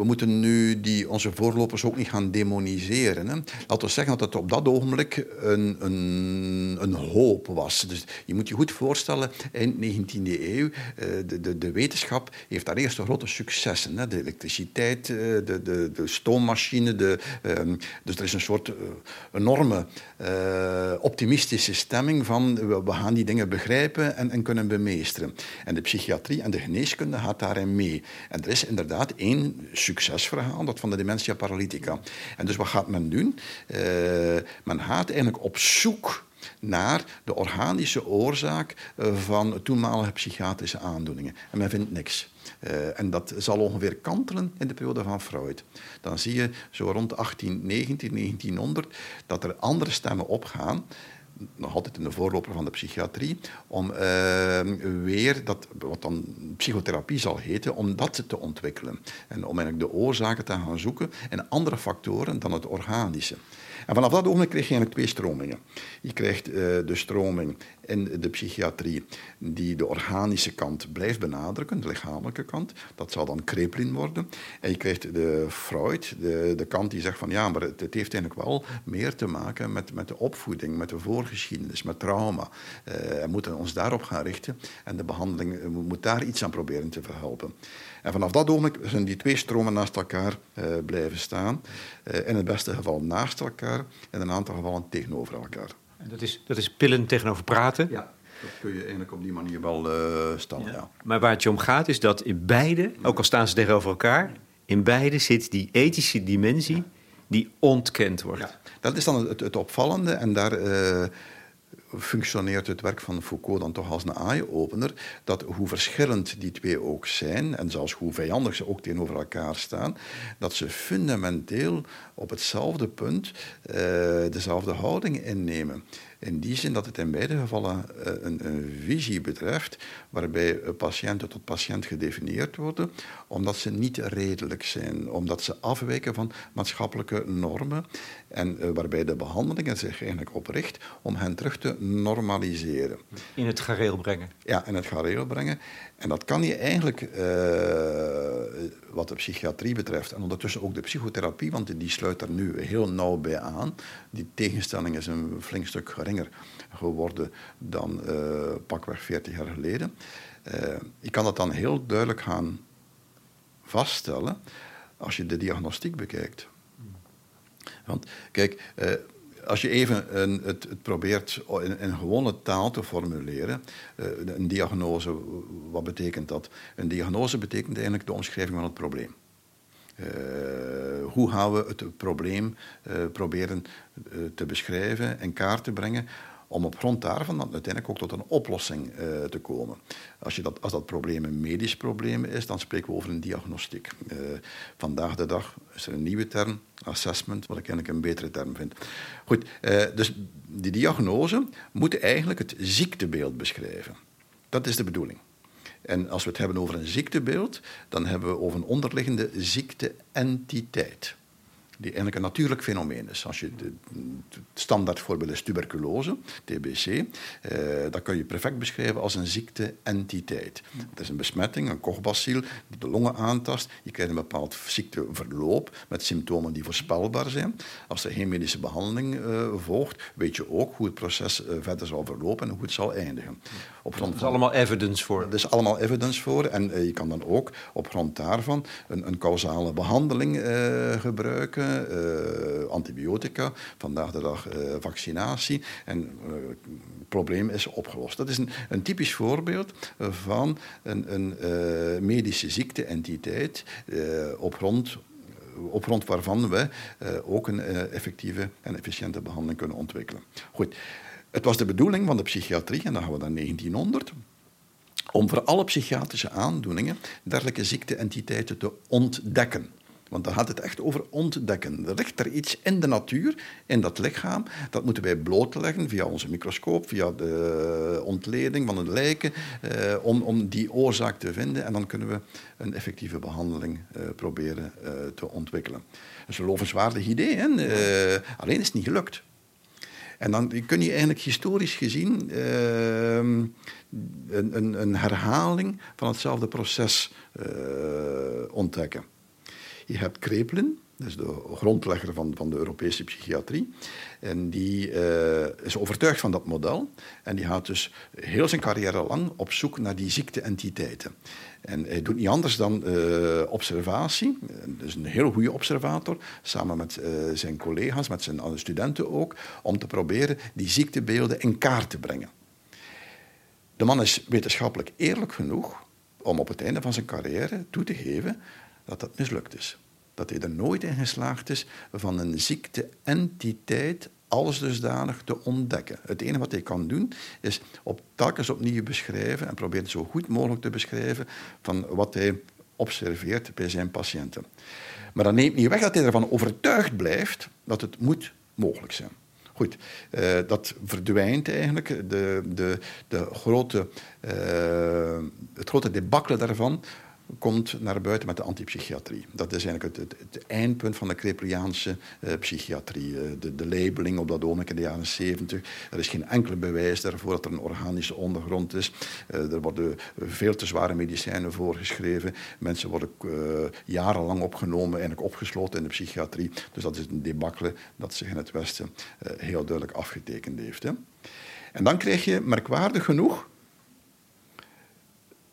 we moeten nu die, onze voorlopers ook niet gaan demoniseren. Hè. Laten we zeggen dat het op dat ogenblik een, een, een hoop was. Dus je moet je goed voorstellen, in de 19e eeuw, eh, de, de, de wetenschap heeft daar eerst grote successen. Hè. De elektriciteit, eh, de, de, de stoommachine. De, um, dus er is een soort uh, enorme optimistische stemming van we, we, gaan die dingen begrijpen en, en kunnen bemeesteren. En de psychiatrie en de geneeskunde gaat daarin mee. En er is inderdaad één succesverhaal, dat van de dementia paralytica. En dus wat gaat men doen? Uh, men gaat eigenlijk op zoek naar de organische oorzaak eh, van toenmalige psychiatrische aandoeningen. En men vindt niks. Uh, en dat zal ongeveer kantelen in de periode van Freud. Dan zie je zo rond 1819, 1900 dat er andere stemmen opgaan nog altijd in de voorloper van de psychiatrie, om uh, weer dat, wat dan psychotherapie zal heten, om dat te ontwikkelen. En om eigenlijk de oorzaken te gaan zoeken en andere factoren dan het organische. En vanaf dat ogenblik krijg je eigenlijk twee stromingen. Je krijgt uh, de stroming in de psychiatrie die de organische kant blijft benadrukken, de lichamelijke kant. Dat zal dan Kreplin worden. En je krijgt de Freud, de, de kant die zegt van ja, maar het, het heeft eigenlijk wel meer te maken met, met de opvoeding, met de voorgeschiedenis, met trauma. Uh, we moeten ons daarop gaan richten en de behandeling moet daar iets aan proberen te verhelpen. En vanaf dat ogenblik zijn die twee stromen naast elkaar uh, blijven staan. Uh, in het beste geval naast elkaar, in een aantal gevallen tegenover elkaar. En dat is, dat is pillen tegenover praten? Ja. Dat kun je eigenlijk op die manier wel uh, stellen, ja. Maar waar het je om gaat is dat in beide, ook al staan ze tegenover elkaar... in beide zit die ethische dimensie die ontkend wordt. Ja, dat is dan het, het opvallende en daar functioneert het werk van Foucault dan toch als een eye-opener. Dat hoe verschillend die twee ook zijn, en zelfs hoe vijandig ze ook tegenover elkaar staan, dat ze fundamenteel op hetzelfde punt uh, dezelfde houding innemen. In die zin dat het in beide gevallen eh, een, een visie betreft waarbij patiënten tot patiënt gedefinieerd worden, omdat ze niet redelijk zijn, omdat ze afwijken van maatschappelijke normen en uh, waarbij de behandelingen zich eigenlijk opricht om hen terug te normaliseren. In het gareel brengen. Ja, in het gareel brengen. En dat kan je eigenlijk, uh, wat de psychiatrie betreft, en ondertussen ook de psychotherapie, want die sluit er nu heel nauw bij aan. Die tegenstelling is een flink stuk geworden dan uh, pakweg 40 jaar geleden. Uh, je kan dat dan heel duidelijk gaan vaststellen als je de diagnostiek bekijkt. Want kijk, als je even een, het, het, probeert in, in, gewone taal te formuleren, een diagnose, wat betekent dat? Een diagnose betekent eigenlijk de omschrijving van het probleem. Uh, hoe gaan we het probleem uh, proberen te beschrijven en kaart te brengen om op grond daarvan dan uiteindelijk ook tot een oplossing te komen. Als, je dat, als dat probleem een medisch probleem is, dan spreken we over een diagnostiek. Vandaag de dag is er een nieuwe term, assessment, wat ik eigenlijk een betere term vind. Goed, dus die diagnose moet eigenlijk het ziektebeeld beschrijven. Dat is de bedoeling. En als we het hebben over een ziektebeeld, dan hebben we over een onderliggende ziekteentiteit die eigenlijk een natuurlijk fenomeen is. Als je de, het standaardvoorbeeld is tuberculose, TBC, eh, dat kun je perfect beschrijven als een ziekteentiteit. Het is een besmetting, een kochbacil, die de longen aantast. Je krijgt een bepaald ziekteverloop met symptomen die voorspelbaar zijn. Als er geen medische behandeling uh, volgt, weet je ook hoe het proces uh, verder zal verlopen en hoe het zal eindigen. Op grond is allemaal evidence voor. Er is allemaal evidence voor en uh, je kan dan ook op grond daarvan een, een causale behandeling gebruiken uh, antibiotica, vandaag de dag vaccinatie. En het probleem is opgelost. Dat is een, een typisch voorbeeld van een, een medische ziekteentiteit op grond op grond waarvan we ook een effectieve en efficiënte behandeling kunnen ontwikkelen. Goed, het was de bedoeling van de psychiatrie, en dan gaan we naar 1900, om voor alle psychiatrische aandoeningen dergelijke ziekteentiteiten te ontdekken. Want dan gaat het echt over ontdekken. Er ligt er iets in de natuur, in dat lichaam. Dat moeten wij blootleggen via onze microscoop, via de ontleding van het lijken, eh, om, om die oorzaak te vinden. En dan kunnen we een effectieve behandeling eh, proberen eh, te ontwikkelen. Dat is een lovenswaardig idee? Eh, alleen is het niet gelukt. En dan kun je eigenlijk historisch gezien uh, een, een, een, herhaling van hetzelfde proces uh, ontdekken. Je hebt Kreplin, dat is de grondlegger van, van de Europese psychiatrie. En die uh, is overtuigd van dat model. En die gaat dus heel zijn carrière lang op zoek naar die ziekteentiteiten. En hij doet niet anders dan uh, observatie. Dus een heel goede observator, samen met uh, zijn collega's, met zijn studenten ook, om te proberen die ziektebeelden in kaart te brengen. De man is wetenschappelijk eerlijk genoeg om op het einde van zijn carrière toe te geven dat dat mislukt is. Dat hij er nooit in geslaagd is van een ziekteentiteit alles dusdanig te ontdekken. Het enige wat hij kan doen, is op telkens opnieuw beschrijven en proberen zo goed mogelijk te beschrijven van wat hij observeert bij zijn patiënten. Maar dat neemt niet weg dat hij ervan overtuigd blijft dat het moet mogelijk zijn. Goed, uh, dat verdwijnt eigenlijk. De, de, de grote, uh, het grote debakkelen daarvan komt naar buiten met de antipsychiatrie. Dat is eigenlijk het, het, eindpunt van de Krepliaanse uh, psychiatrie. Uh, de, labeling op dat ogenblik in de jaren 70. Er is geen enkel bewijs daarvoor dat er een organische ondergrond is. Uh, er worden veel te zware medicijnen voorgeschreven. Mensen worden jarenlang opgenomen, eigenlijk opgesloten in de psychiatrie. Dus dat is een debakkele dat zich in het Westen heel duidelijk afgetekend heeft. Hè. En dan krijg je, merkwaardig genoeg,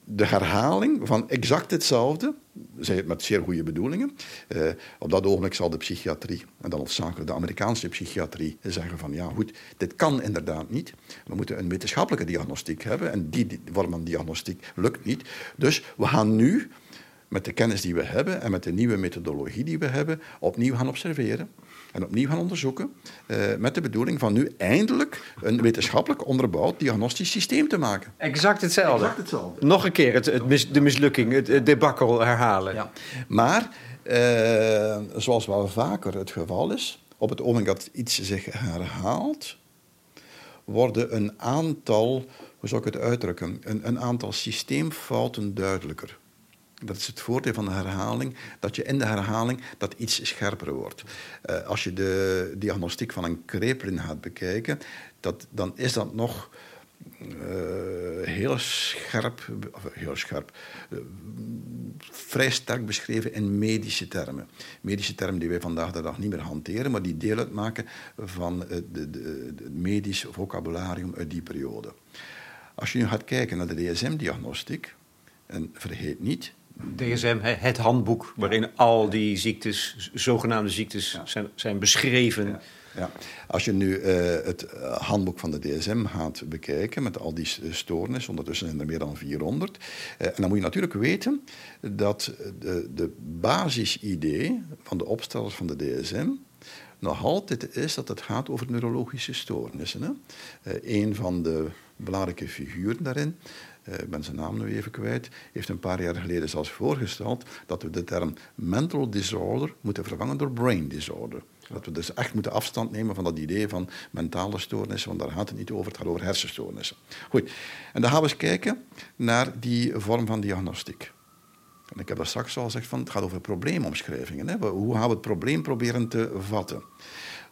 de herhaling van exact hetzelfde, zeg het met zeer goede bedoelingen. Uh, op dat ogenblik zal de psychiatrie, en dan hoofdzakelijk de Amerikaanse psychiatrie, zeggen van ja goed, dit kan inderdaad niet. We moeten een wetenschappelijke diagnostiek hebben en die vorm van diagnostiek lukt niet. Dus we gaan nu, met de kennis die we hebben en met de nieuwe methodologie die we hebben, opnieuw gaan observeren. En opnieuw gaan onderzoeken. Uh, met de bedoeling van nu eindelijk een wetenschappelijk onderbouwd diagnostisch systeem te maken. Exact hetzelfde. Exact hetzelfde. Nog een keer het, het de mislukking, het, het debakkel herhalen. Ja. Maar, uh, zoals wel vaker het geval is, op het ogenblik dat iets zich herhaalt, worden een aantal, hoe zou ik het uitdrukken, een, een aantal systeemfouten duidelijker. Dat is het voordeel van de herhaling, dat je in de herhaling dat iets scherper wordt. Uh, als je de diagnostiek van een kreplin gaat bekijken, dat, dan is dat nog uh, heel scherp, heel scherp, uh, vrij sterk beschreven in medische termen. Medische termen die wij vandaag de dag niet meer hanteren, maar die deel uitmaken van het medisch vocabularium uit die periode. Als je nu gaat kijken naar de DSM-diagnostiek, en vergeet niet, DSM, het handboek waarin al die ziektes, zogenaamde ziektes, zijn, zijn beschreven. Ja. ja. Als je nu uh, het eh, handboek van de DSM gaat bekijken met al die stoornissen, ondertussen zijn er meer dan 400. Uh, en dan moet je natuurlijk weten dat de, de basisidee van de opstellers van de DSM nog altijd is dat het gaat over neurologische stoornissen. Hè? Uh, een van de belangrijke figuren daarin ik ben zijn naam nu even kwijt, heeft een paar jaar geleden zelfs voorgesteld dat we de term mental disorder moeten vervangen door brain disorder. Dat we dus echt moeten afstand nemen van dat idee van mentale stoornissen, want daar gaat het niet over, het gaat over hersenstoornissen. Goed, en dan gaan we eens kijken naar die vorm van diagnostiek. En ik heb daar straks al gezegd van, het gaat over probleemomschrijvingen. Hè? Hoe gaan we het probleem proberen te vatten?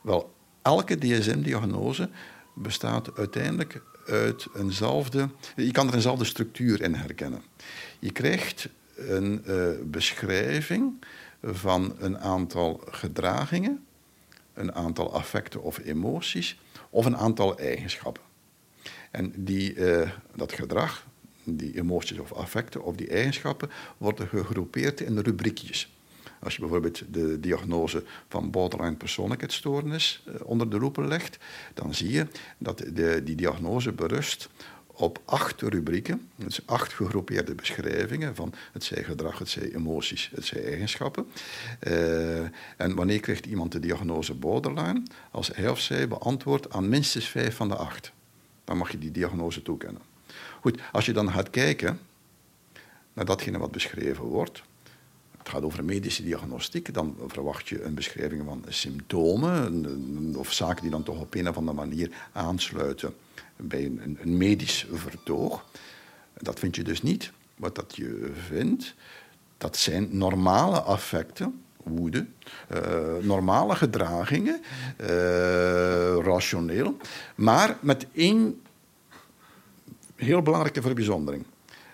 Wel, elke DSM-diagnose bestaat uiteindelijk uit eenzelfde... Je kan er eenzelfde structuur in herkennen. Je krijgt een uh, beschrijving van een aantal gedragingen, een aantal affecten of emoties of een aantal eigenschappen. En die, uh, dat gedrag, die emoties of affecten of die eigenschappen worden gegroepeerd in rubriekjes. Als je bijvoorbeeld de diagnose van borderline persoonlijkheidsstoornis eh, onder de loep legt, dan zie je dat de, die diagnose berust op acht rubrieken, dus acht gegroepeerde beschrijvingen van het zij gedrag, het zij emoties, het zij eigenschappen. Uh, en wanneer krijgt iemand de diagnose borderline? Als hij of zij beantwoordt aan minstens vijf van de acht. Dan mag je die diagnose toekennen. Goed, als je dan gaat kijken naar datgene wat beschreven wordt, het gaat over medische diagnostiek, dan verwacht je een beschrijving van symptomen of zaken die dan toch op een of andere manier aansluiten bij een, een medisch vertoog. Dat vind je dus niet. Wat dat je vindt, dat zijn normale affecten, woede, uh, normale gedragingen, uh, rationeel, maar met één heel belangrijke verbijzondering.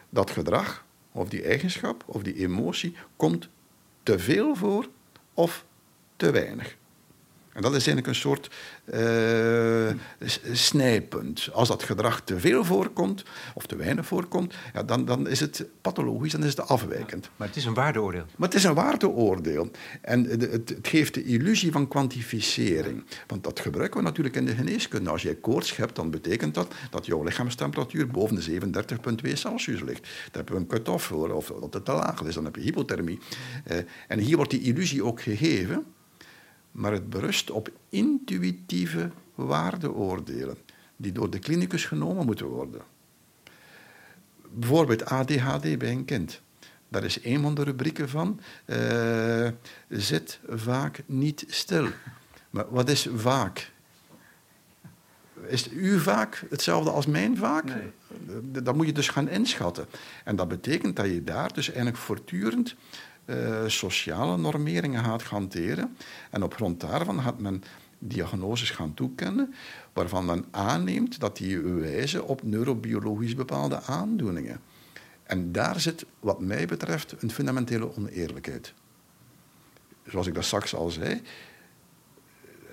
Dat gedrag of die eigenschap of die emotie komt te veel voor of te weinig. En dat is eigenlijk een soort uh, snijpunt. Als dat gedrag te veel voorkomt of te weinig voorkomt, ja, dan, dan is het pathologisch, dan is het afwijkend. maar het is een waardeoordeel. Maar het is een waardeoordeel. En het, het, geeft de illusie van kwantificering. Want dat gebruiken we natuurlijk in de geneeskunde. Als jij koorts hebt, dan betekent dat dat jouw lichaamstemperatuur boven de 37,2 Celsius ligt. Daar hebben we een cut-off voor, of dat het te laag is, dan heb je hypothermie. Uh, en hier wordt die illusie ook gegeven maar het berust op intuïtieve waardeoordelen die door de klinicus genomen moeten worden. Bijvoorbeeld ADHD bij een kind. Daar is een van de rubrieken van. Uh, zit vaak niet stil. Maar wat is vaak? Is u vaak hetzelfde als mijn vaak? Nee. Dat moet je dus gaan inschatten. En dat betekent dat je daar dus eigenlijk voortdurend uh, sociale normeringen gaat hanteren. En op grond daarvan gaat men diagnoses gaan toekennen waarvan men aanneemt dat die wijzen op neurobiologisch bepaalde aandoeningen. En daar zit, wat mij betreft, een fundamentele oneerlijkheid. Zoals ik dat straks al zei,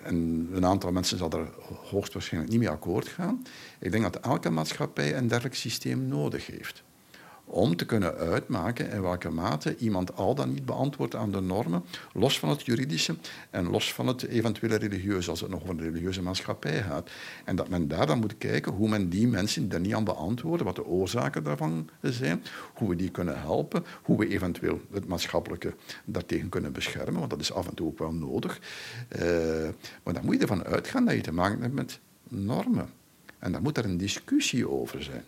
en een aantal mensen zal er hoogstwaarschijnlijk niet mee akkoord gaan. Ik denk dat elke maatschappij een dergelijk systeem nodig heeft om te kunnen uitmaken in welke mate iemand al dan niet beantwoordt aan de normen, los van het juridische en los van het eventuele religieuze, als het nog over een religieuze maatschappij gaat. En dat men daar dan moet kijken hoe men die mensen daar niet aan beantwoorden, wat de oorzaken daarvan zijn, hoe we die kunnen helpen, hoe we eventueel het maatschappelijke daartegen kunnen beschermen, want dat is af en toe ook wel nodig. Uh, maar dan moet je ervan uitgaan dat je te maken hebt met normen. En daar moet er een discussie over zijn.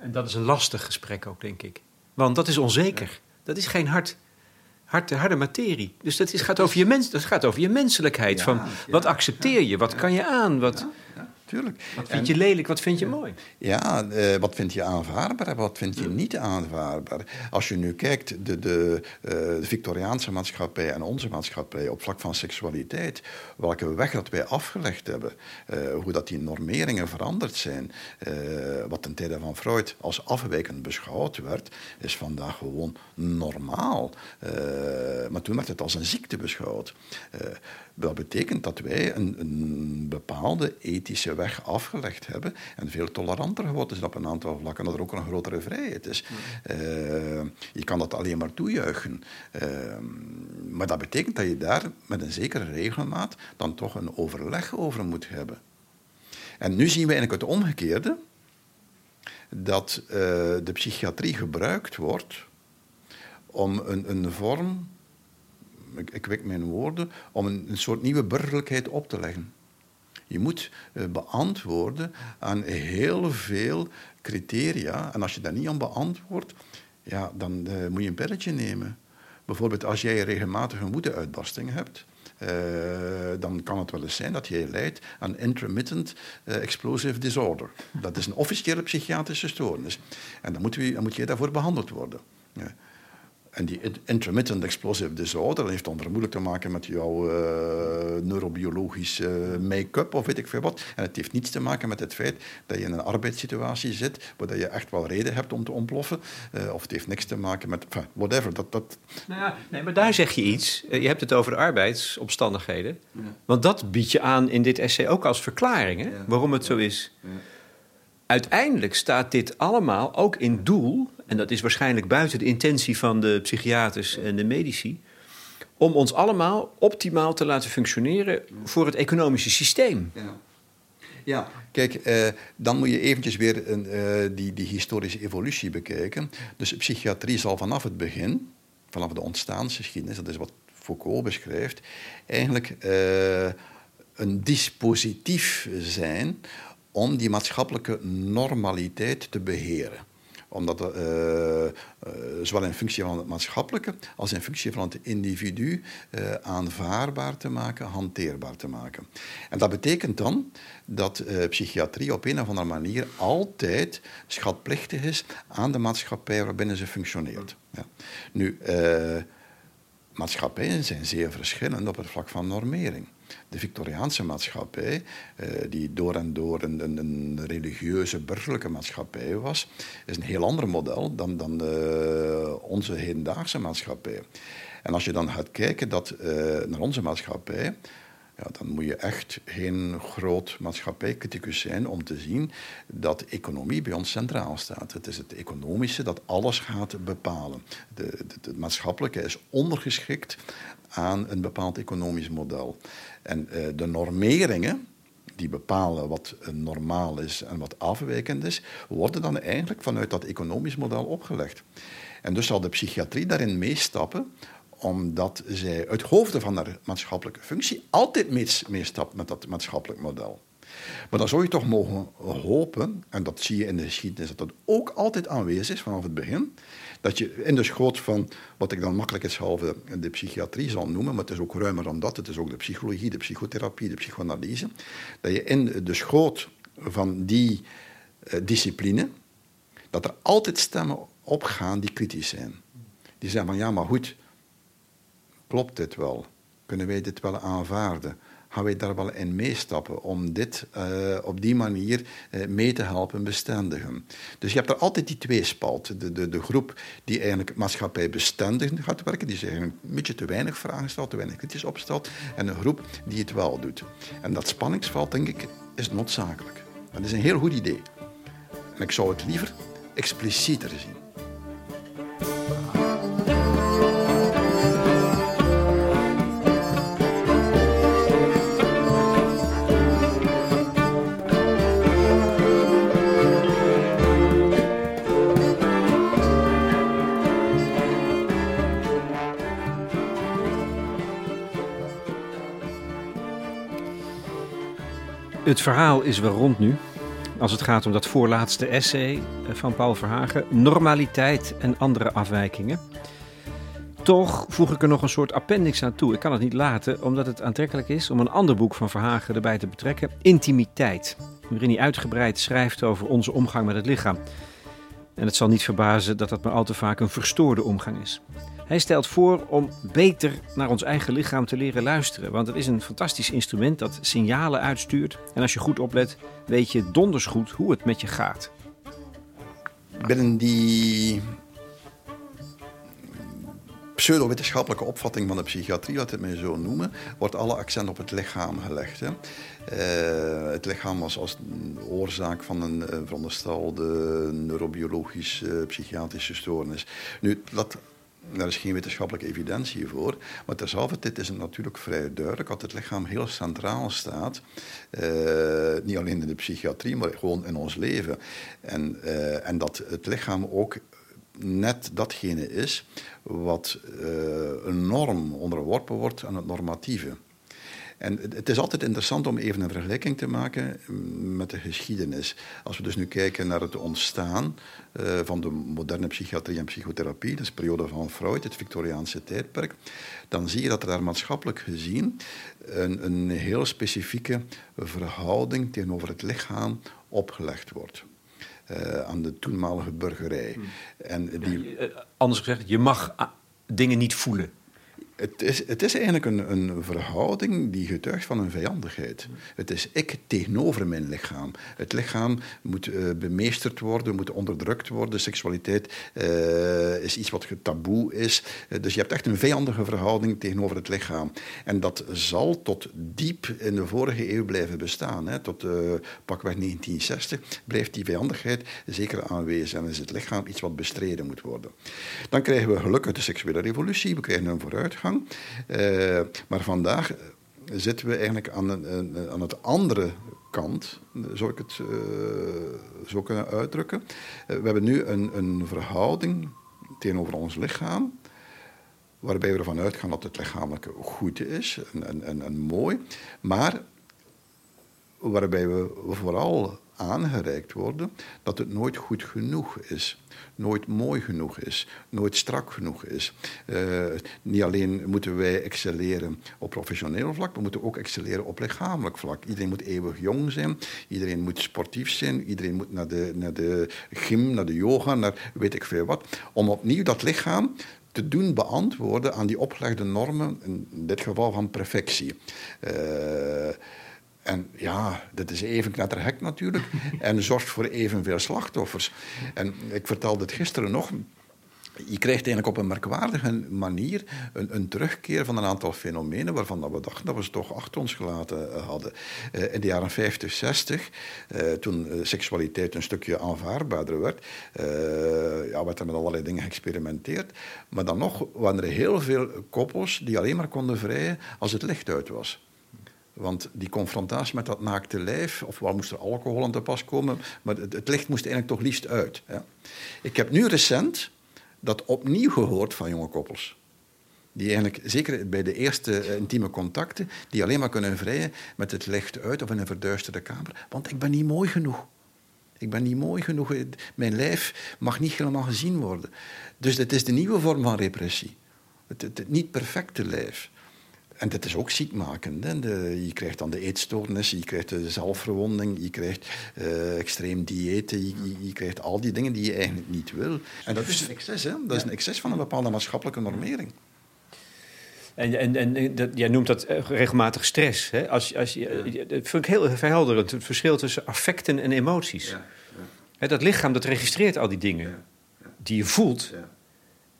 En dat is een lastig gesprek ook, denk ik. Want dat is onzeker. Dat is geen hard, hard, harde materie. Dus dat is, gaat over je mens, dat gaat over je menselijkheid. van, wat accepteer je? Wat kan je aan? Wat, tuurlijk. Wat vind je lelijk, wat vind je mooi? Ja, uh, wat vind je aanvaardbaar en wat vind je niet aanvaardbaar? Als je nu kijkt, de, de, uh, de, Victoriaanse maatschappij en onze maatschappij op vlak van seksualiteit, welke weg dat wij afgelegd hebben, uh, hoe dat die normeringen veranderd zijn, wat ten tijde van Freud als afwijkend beschouwd werd, is vandaag gewoon normaal. maar toen werd het als een ziekte beschouwd. Dat betekent dat wij een, een, bepaalde ethische weg afgelegd hebben en veel toleranter geworden zijn op een aantal vlakken, dat er ook een grotere vrijheid is. Uh, je kan dat alleen maar toejuichen. Uh, maar dat betekent dat je daar met een zekere regelmaat dan toch een overleg over moet hebben. En nu zien we eigenlijk het omgekeerde, dat uh, de psychiatrie gebruikt wordt om een, een vorm ik, ik mijn woorden, om een, een, soort nieuwe burgerlijkheid op te leggen. Je moet uh, beantwoorden aan heel veel criteria. En als je daar niet aan ja, dan uh, moet je een pilletje nemen. Bijvoorbeeld als jij regelmatig een woedeuitbarsting hebt, uh, dan kan het wel eens zijn dat je leidt aan intermittent explosive disorder. Dat is een officiële psychiatrische stoornis. En dan moet, je, moet daarvoor behandeld worden. En die intermittent explosive disorder heeft dan moeilijk te maken met jouw uh, neurobiologische make-up of weet ik veel wat. En het heeft niets te maken met het feit dat je in een arbeidssituatie zit waar je echt wel reden hebt om te ontploffen. Uh, of het heeft niks te maken met enfin, whatever. Dat, dat... Nou ja, nee, maar daar zeg je iets. Je hebt het over de arbeidsomstandigheden. Ja. Want dat bied je aan in dit essay ook als verklaring, hè? Ja. waarom het zo is. Ja. Uiteindelijk staat dit allemaal ook in doel en dat is waarschijnlijk buiten de intentie van de psychiaters en de medici, om ons allemaal optimaal te laten functioneren voor het economische systeem. Ja. Ja, kijk, eh, dan moet je eventjes weer een, uh, die, die historische evolutie bekijken. Dus psychiatrie zal vanaf het begin, vanaf de ontstaansgeschiedenis, dat is wat Foucault beschrijft, eigenlijk uh, een dispositief zijn om die maatschappelijke normaliteit te beheren omdat uh, zowel in functie van het maatschappelijke als in functie van het individu uh, aanvaardbaar te maken, hanteerbaar te maken. En dat betekent dan dat psychiatrie op een of andere manier altijd schatplichtig is aan de maatschappij waarbinnen ze functioneert. Ja. Nu, maatschappijen zijn zeer verschillend op het vlak van normering de Victoriaanse maatschappij, eh, die door en door een, een, religieuze burgerlijke maatschappij was, is een heel ander model dan, dan uh, onze hedendaagse maatschappij. En als je dan gaat kijken dat, uh, naar onze maatschappij, ja, dan moet je echt geen groot maatschappijcriticus zijn om te zien dat economie bij ons centraal staat. Het is het economische dat alles gaat bepalen. Het maatschappelijke is ondergeschikt aan een bepaald economisch model. En uh, de normeringen, die bepalen wat normaal is en wat afwijkend is, worden dan eigenlijk vanuit dat economisch model opgelegd. En dus zal de psychiatrie daarin meestappen, omdat zij uit hoofde van haar maatschappelijke functie altijd meestapt met dat maatschappelijk model. Maar dan zou je toch mogen hopen, en dat zie je in de geschiedenis, dat dat ook altijd aanwezig is vanaf het begin, dat je in de schoot van wat ik dan makkelijkheidshalve de psychiatrie zal noemen, maar het is ook ruimer dan dat, het is ook de psychologie, de psychotherapie, de psychoanalyse, dat je in de schoot van die uh, discipline, dat er altijd stemmen opgaan die kritisch zijn. Die zeggen van ja, maar goed, klopt dit wel? Kunnen wij dit wel aanvaarden? Gaan wij daar wel in meestappen om dit uh, op die manier uh, mee te helpen bestendigen. Dus je hebt er altijd die tweespalt. De, de, de groep die eigenlijk maatschappijbestendig gaat werken, die zich een beetje te weinig vragen stelt, te weinig kritisch opstelt, en een groep die het wel doet. En dat spanningsveld, denk ik, is noodzakelijk. Dat is een heel goed idee. En ik zou het liever explicieter zien. Het verhaal is wel rond nu. Als het gaat om dat voorlaatste essay eh, van Paul Verhagen: Normaliteit en andere afwijkingen. Toch voeg ik er nog een soort appendix aan toe. Ik kan het niet laten, omdat het aantrekkelijk is om een ander boek van Verhagen erbij te betrekken: Intimiteit. Waarin hij uitgebreid schrijft over onze omgang met het lichaam. En het zal niet verbazen dat dat maar al te vaak een verstoorde omgang is. Hij stelt voor om beter naar ons eigen lichaam te leren luisteren. Want het is een fantastisch instrument dat signalen uitstuurt. En als je goed oplet, weet je donders goed hoe het met je gaat. Binnen die pseudo-wetenschappelijke opvatting van de psychiatrie, wat het mij zo noemen, wordt alle accent op het lichaam gelegd. Hè. Uh, het lichaam was als oorzaak van een uh, veronderstelde neurobiologische, psychiatrische stoornis. Nu, dat daar is geen wetenschappelijke evidentie voor. Maar dit is het natuurlijk vrij duidelijk dat het lichaam heel centraal staat. Uh, niet alleen in de psychiatrie, maar gewoon in ons leven. En, uh, en dat het lichaam ook net datgene is wat uh, een norm onderworpen wordt aan het normatieve. En het is altijd interessant om even een vergelijking te maken met de geschiedenis. Als we dus nu kijken naar het ontstaan uh, van de moderne psychiatrie en psychotherapie, dus de periode van Freud, het Victoriaanse tijdperk, dan zie je dat er daar maatschappelijk gezien een, een heel specifieke verhouding tegenover het lichaam opgelegd wordt. Uh, aan de toenmalige burgerij. Hmm. En die... Eh, anders gezegd, je mag dingen niet voelen het is, het is eigenlijk een, een verhouding die getuigt van een vijandigheid. Het is ik tegenover mijn lichaam. Het lichaam moet uh, bemeesterd worden, moet onderdrukt worden. Seksualiteit uh, is iets wat taboe is. Uh, dus je hebt echt een vijandige verhouding tegenover het lichaam. En dat zal tot diep in de vorige eeuw blijven bestaan. Hè. Tot pakweg 1960 blijft die vijandigheid zeker aanwezig. En is het lichaam iets wat bestreden moet worden. Dan krijgen we gelukkig de seksuele revolutie. We krijgen een vooruitgang. Uh, maar vandaag zitten we eigenlijk aan, een, aan het andere kant, zou ik het zo kunnen uitdrukken. We hebben nu een, een verhouding tegenover ons lichaam, waarbij we ervan uitgaan dat het lichamelijke goed is en mooi, maar waarbij we vooral aangereikt worden dat het nooit goed genoeg is. Nooit mooi genoeg is. Nooit strak genoeg is. Uh, niet alleen moeten wij excelleren op professioneel vlak, we moeten ook excelleren op lichamelijk vlak. Iedereen moet eeuwig jong zijn. Iedereen moet sportief zijn. Iedereen moet naar de, naar de gym, naar de yoga, naar weet ik veel wat. Om opnieuw dat lichaam te doen beantwoorden aan die opgelegde normen, in dit geval van perfectie. Uh, en ja, dat is even knetterhek natuurlijk. En zorgt voor evenveel slachtoffers. En ik vertelde het gisteren nog. Je krijgt eigenlijk op een merkwaardige manier een, een, terugkeer van een aantal fenomenen waarvan we dachten dat we ze toch achter ons gelaten eh, hadden. Uh, in de jaren 50, 60, uh, toen seksualiteit een stukje aanvaardbaarder werd, ja, werd er met allerlei dingen geëxperimenteerd. Maar dan nog waren er heel veel koppels die alleen maar konden vrijen als het licht uit was. Want die confrontatie met dat naakte lijf, ofwel moest er alcohol aan te pas komen, maar het, licht moest eigenlijk toch liefst uit. Ik heb nu recent dat opnieuw gehoord van jonge koppels. Die eigenlijk, zeker bij de eerste uh, intieme contacten, die alleen maar kunnen vrijen met het licht uit of in een verduisterde kamer. Want ik ben niet mooi genoeg. Ik ben niet mooi genoeg. Mijn lijf mag niet helemaal gezien worden. Dus het is de nieuwe vorm van repressie. Het niet perfecte lijf. En dat is ook ziekmakend. Hè. De, je krijgt dan de eetstoornissen, je krijgt de zelfverwonding, je krijgt uh, extreem diëten, je, je, krijgt al die dingen die je eigenlijk niet wil. En dat is een excess, hè? dat is een excess van een bepaalde maatschappelijke normering. En, en, en dat, jij noemt dat eh, regelmatig stress. Hè? Als, als, je, dat vind ik heel verhelderend, het verschil tussen affecten en emoties. Ja, ja. Dat lichaam dat registreert al die dingen die je voelt.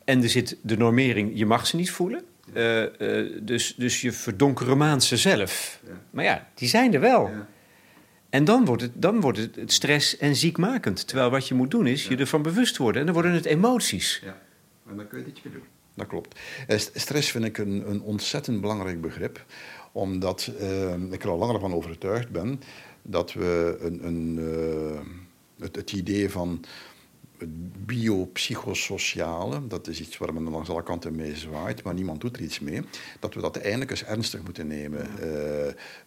En er zit de normering, je mag ze niet voelen. Uh, uh, dus, dus je verdonkerromaanse zelf. Ja. Maar ja, die zijn er wel. Ja. En dan wordt, het, dan wordt het, het stress en ziekmakend. Terwijl wat je moet doen is je ervan bewust worden. En dan worden het emoties. Ja, en dan kun je iets mee doen. Dat klopt. Eh, stress vind ik een, een ontzettend belangrijk begrip. Omdat uh, ik er al langer van overtuigd ben dat we een, een, uh, het, het idee van het biopsychosociale, dat is iets waar men langs alle kanten mee zwaait, maar niemand doet er iets mee, dat we dat eindelijk eens ernstig moeten nemen. Uh,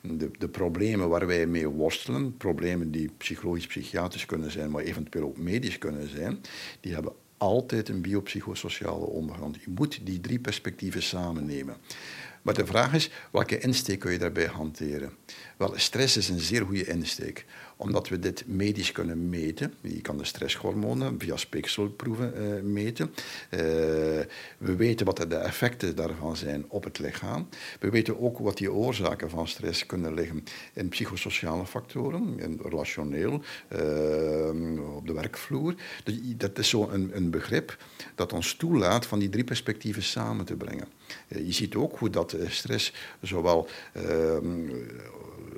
de, de, problemen waar wij mee worstelen, problemen die psychologisch, psychiatrisch kunnen zijn, maar eventueel ook medisch kunnen zijn, die hebben altijd een biopsychosociale ondergrond. Je moet die drie perspectieven samen nemen. Maar de vraag is, welke insteek kun je daarbij hanteren? Wel, stress is een zeer goede insteek omdat we dit medisch kunnen meten. Je kan de stresshormonen via speekselproeven uh, meten. Uh, we weten wat de effecten daarvan zijn op het lichaam. We weten ook wat die oorzaken van stress kunnen liggen in psychosociale factoren, in relationeel, uh, op de werkvloer. Dus dat is zo een, een begrip dat ons toelaat van die drie perspectieven samen te brengen. je ziet ook hoe dat stress zowel ehm,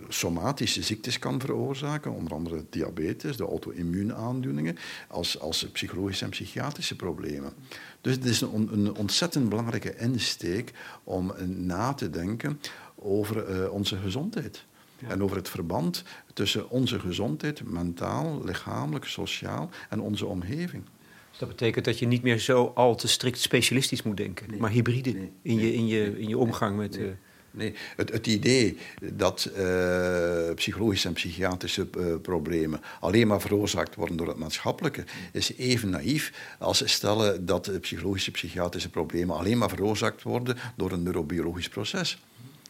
somatische ziektes kan veroorzaken, onder andere diabetes, de auto-immuunaandoeningen, als, als psychologische en psychiatrische problemen. Dus het is een, een ontzettend belangrijke insteek om na te denken over uh, onze gezondheid. En over het verband tussen onze gezondheid, mentaal, lichamelijk, sociaal en onze omgeving. Dus dat betekent dat je niet meer zo al te strikt specialistisch moet denken, nee. maar hybride nee. in, je, in, je, in je omgang met. Uh, Nee, het, idee dat uh, psychologische en psychiatrische uh, problemen alleen maar veroorzaakt worden door het maatschappelijke, is even naïef als stellen dat psychologische psychiatrische problemen alleen maar veroorzaakt worden door een neurobiologisch proces.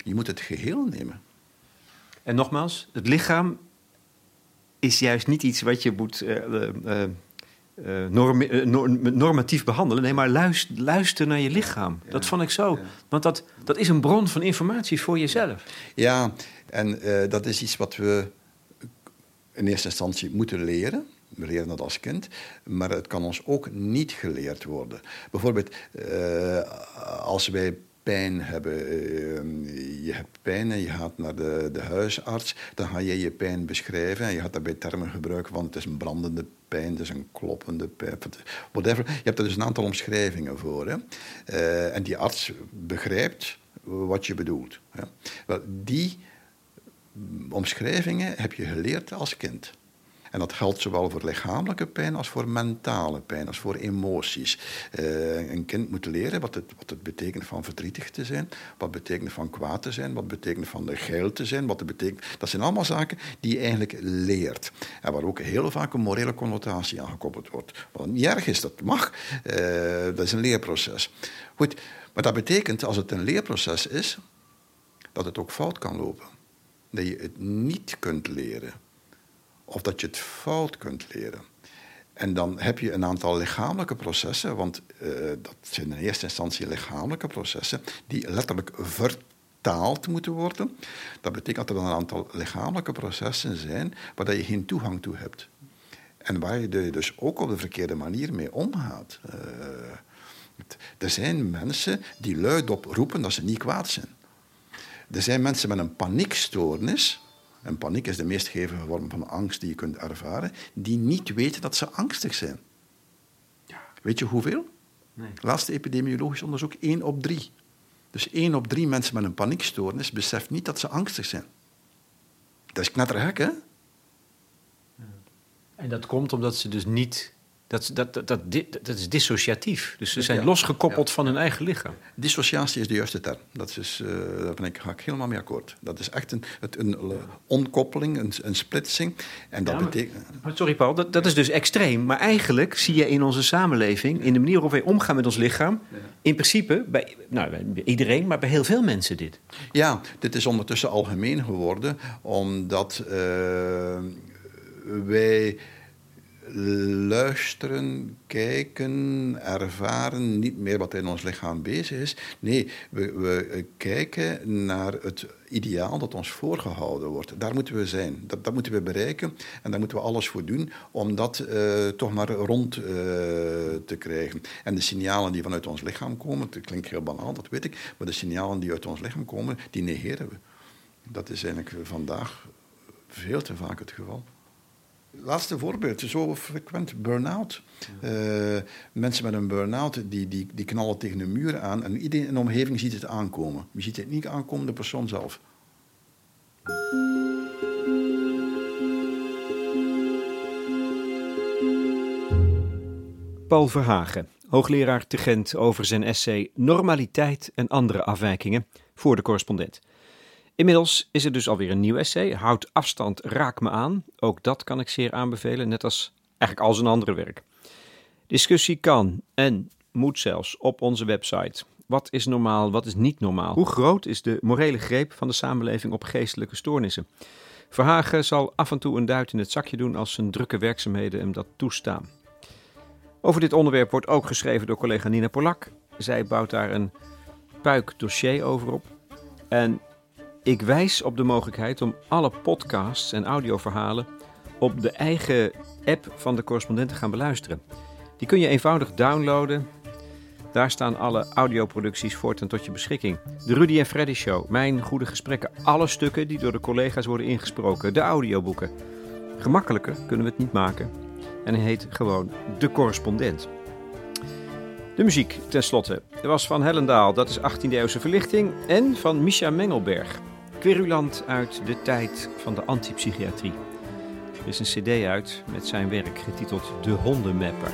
Je moet het geheel nemen. En nogmaals, het lichaam is juist niet iets wat je moet uh, uh, norm, uh, normatief behandelen. Nee, maar luister, luister naar je lichaam. dat vond ik zo. Want dat, dat is een bron van informatie voor jezelf. Ja, en uh, dat is iets wat we in eerste instantie moeten leren. We leren dat als kind, maar het kan ons ook niet geleerd worden. Bijvoorbeeld, als wij pijn hebben. Ehm, je hebt pijn en je gaat naar de, de huisarts. Dan ga je je pijn beschrijven en je gaat daarbij termen gebruiken van het is een brandende pijn, het is een kloppende pijn, whatever. Je hebt er dus een aantal omschrijvingen voor. Hè? Uh, en die arts begrijpt wat je bedoelt. Wel, die omschrijvingen heb je geleerd als kind. En dat geldt zowel voor lichamelijke pijn als voor mentale pijn, als voor emoties. Uh, een kind moet leren wat het, wat het betekent van verdrietig te zijn, wat betekent van kwaad te zijn, wat betekent van de geil te zijn, wat het betekent... Dat zijn allemaal zaken die je eigenlijk leert. En waar ook heel vaak een morele connotatie aan gekoppeld wordt. Wat niet erg is, dat mag. Uh, dat is een leerproces. Goed, maar dat betekent, als het een leerproces is, dat het ook fout kan lopen. Dat je het niet kunt leren of dat je het fout kunt leren. En dan heb je een aantal lichamelijke processen, want uh, dat zijn in eerste instantie lichamelijke processen, die letterlijk vertaald moeten worden. Dat betekent dat er een aantal lichamelijke processen zijn waar je geen toegang toe hebt. En waar je dus ook op de verkeerde manier mee omgaat. Uh, er zijn mensen die luidop roepen dat ze niet kwaad zijn. Er zijn mensen met een paniekstoornis en paniek is de meest hevige vorm van angst die je kunt ervaren, die niet weten dat ze angstig zijn. Ja. Weet je hoeveel? Nee. Laatste epidemiologisch onderzoek, 1 op 3. Dus 1 op 3 mensen met een paniekstoornis beseft niet dat ze angstig zijn. Dat is knettergek, hè? En dat komt omdat ze dus niet dat, dat, dat, dat, dat is dissociatief. Dus ze zijn losgekoppeld van hun eigen lichaam. Dissociatie is de juiste term. Dat is, uh, daar ben ik, ga ik helemaal mee akkoord. Dat is echt een, een, onkoppeling, een, een splitsing. En dat betekent... Sorry Paul, dat, dat is dus extreem. Maar eigenlijk zie je in onze samenleving, in de manier waarop wij omgaan met ons lichaam... in principe, bij, nou, bij iedereen, maar bij heel veel mensen dit. Ja, dit is ondertussen algemeen geworden. Omdat uh, wij luisteren, kijken, ervaren niet meer wat in ons lichaam bezig is. Nee, we, we kijken naar het ideaal dat ons voorgehouden wordt. Daar moeten we zijn, dat, dat moeten we bereiken en daar moeten we alles voor doen om dat uh, toch maar rond uh, te krijgen. En de signalen die vanuit ons lichaam komen, dat klinkt heel banaal, dat weet ik, maar de signalen die uit ons lichaam komen, die negeren we. Dat is eigenlijk vandaag veel te vaak het geval. Laatste voorbeeld, zo frequent burn-out. Uh, mensen met een burn-out die, die, die knallen tegen de muur aan en iedereen in de omgeving ziet het aankomen. Je ziet het niet aankomen, de persoon zelf. Paul Verhagen, hoogleraar te Gent over zijn essay Normaliteit en andere afwijkingen voor de correspondent. Inmiddels is er dus alweer een nieuw essay, Houd afstand, raak me aan. Ook dat kan ik zeer aanbevelen, net als eigenlijk al zijn andere werk. Discussie kan en moet zelfs op onze website. Wat is normaal, wat is niet normaal? Hoe groot is de morele greep van de samenleving op geestelijke stoornissen? Verhagen zal af en toe een duit in het zakje doen als zijn drukke werkzaamheden hem dat toestaan. Over dit onderwerp wordt ook geschreven door collega Nina Polak. Zij bouwt daar een puik dossier over op. En ik wijs op de mogelijkheid om alle podcasts en audioverhalen op de eigen app van de correspondent te gaan beluisteren. Die kun je eenvoudig downloaden. Daar staan alle audioproducties voortaan tot je beschikking. De Rudy en Freddy Show, mijn goede gesprekken, alle stukken die door de collega's worden ingesproken, de audioboeken. Gemakkelijker kunnen we het niet maken. En hij heet gewoon De Correspondent. De muziek, tenslotte, was van Hellendaal, dat is 18e-eeuwse verlichting, en van Misha Mengelberg, querulant uit de tijd van de antipsychiatrie. Er is een cd uit met zijn werk getiteld De Hondenmapper.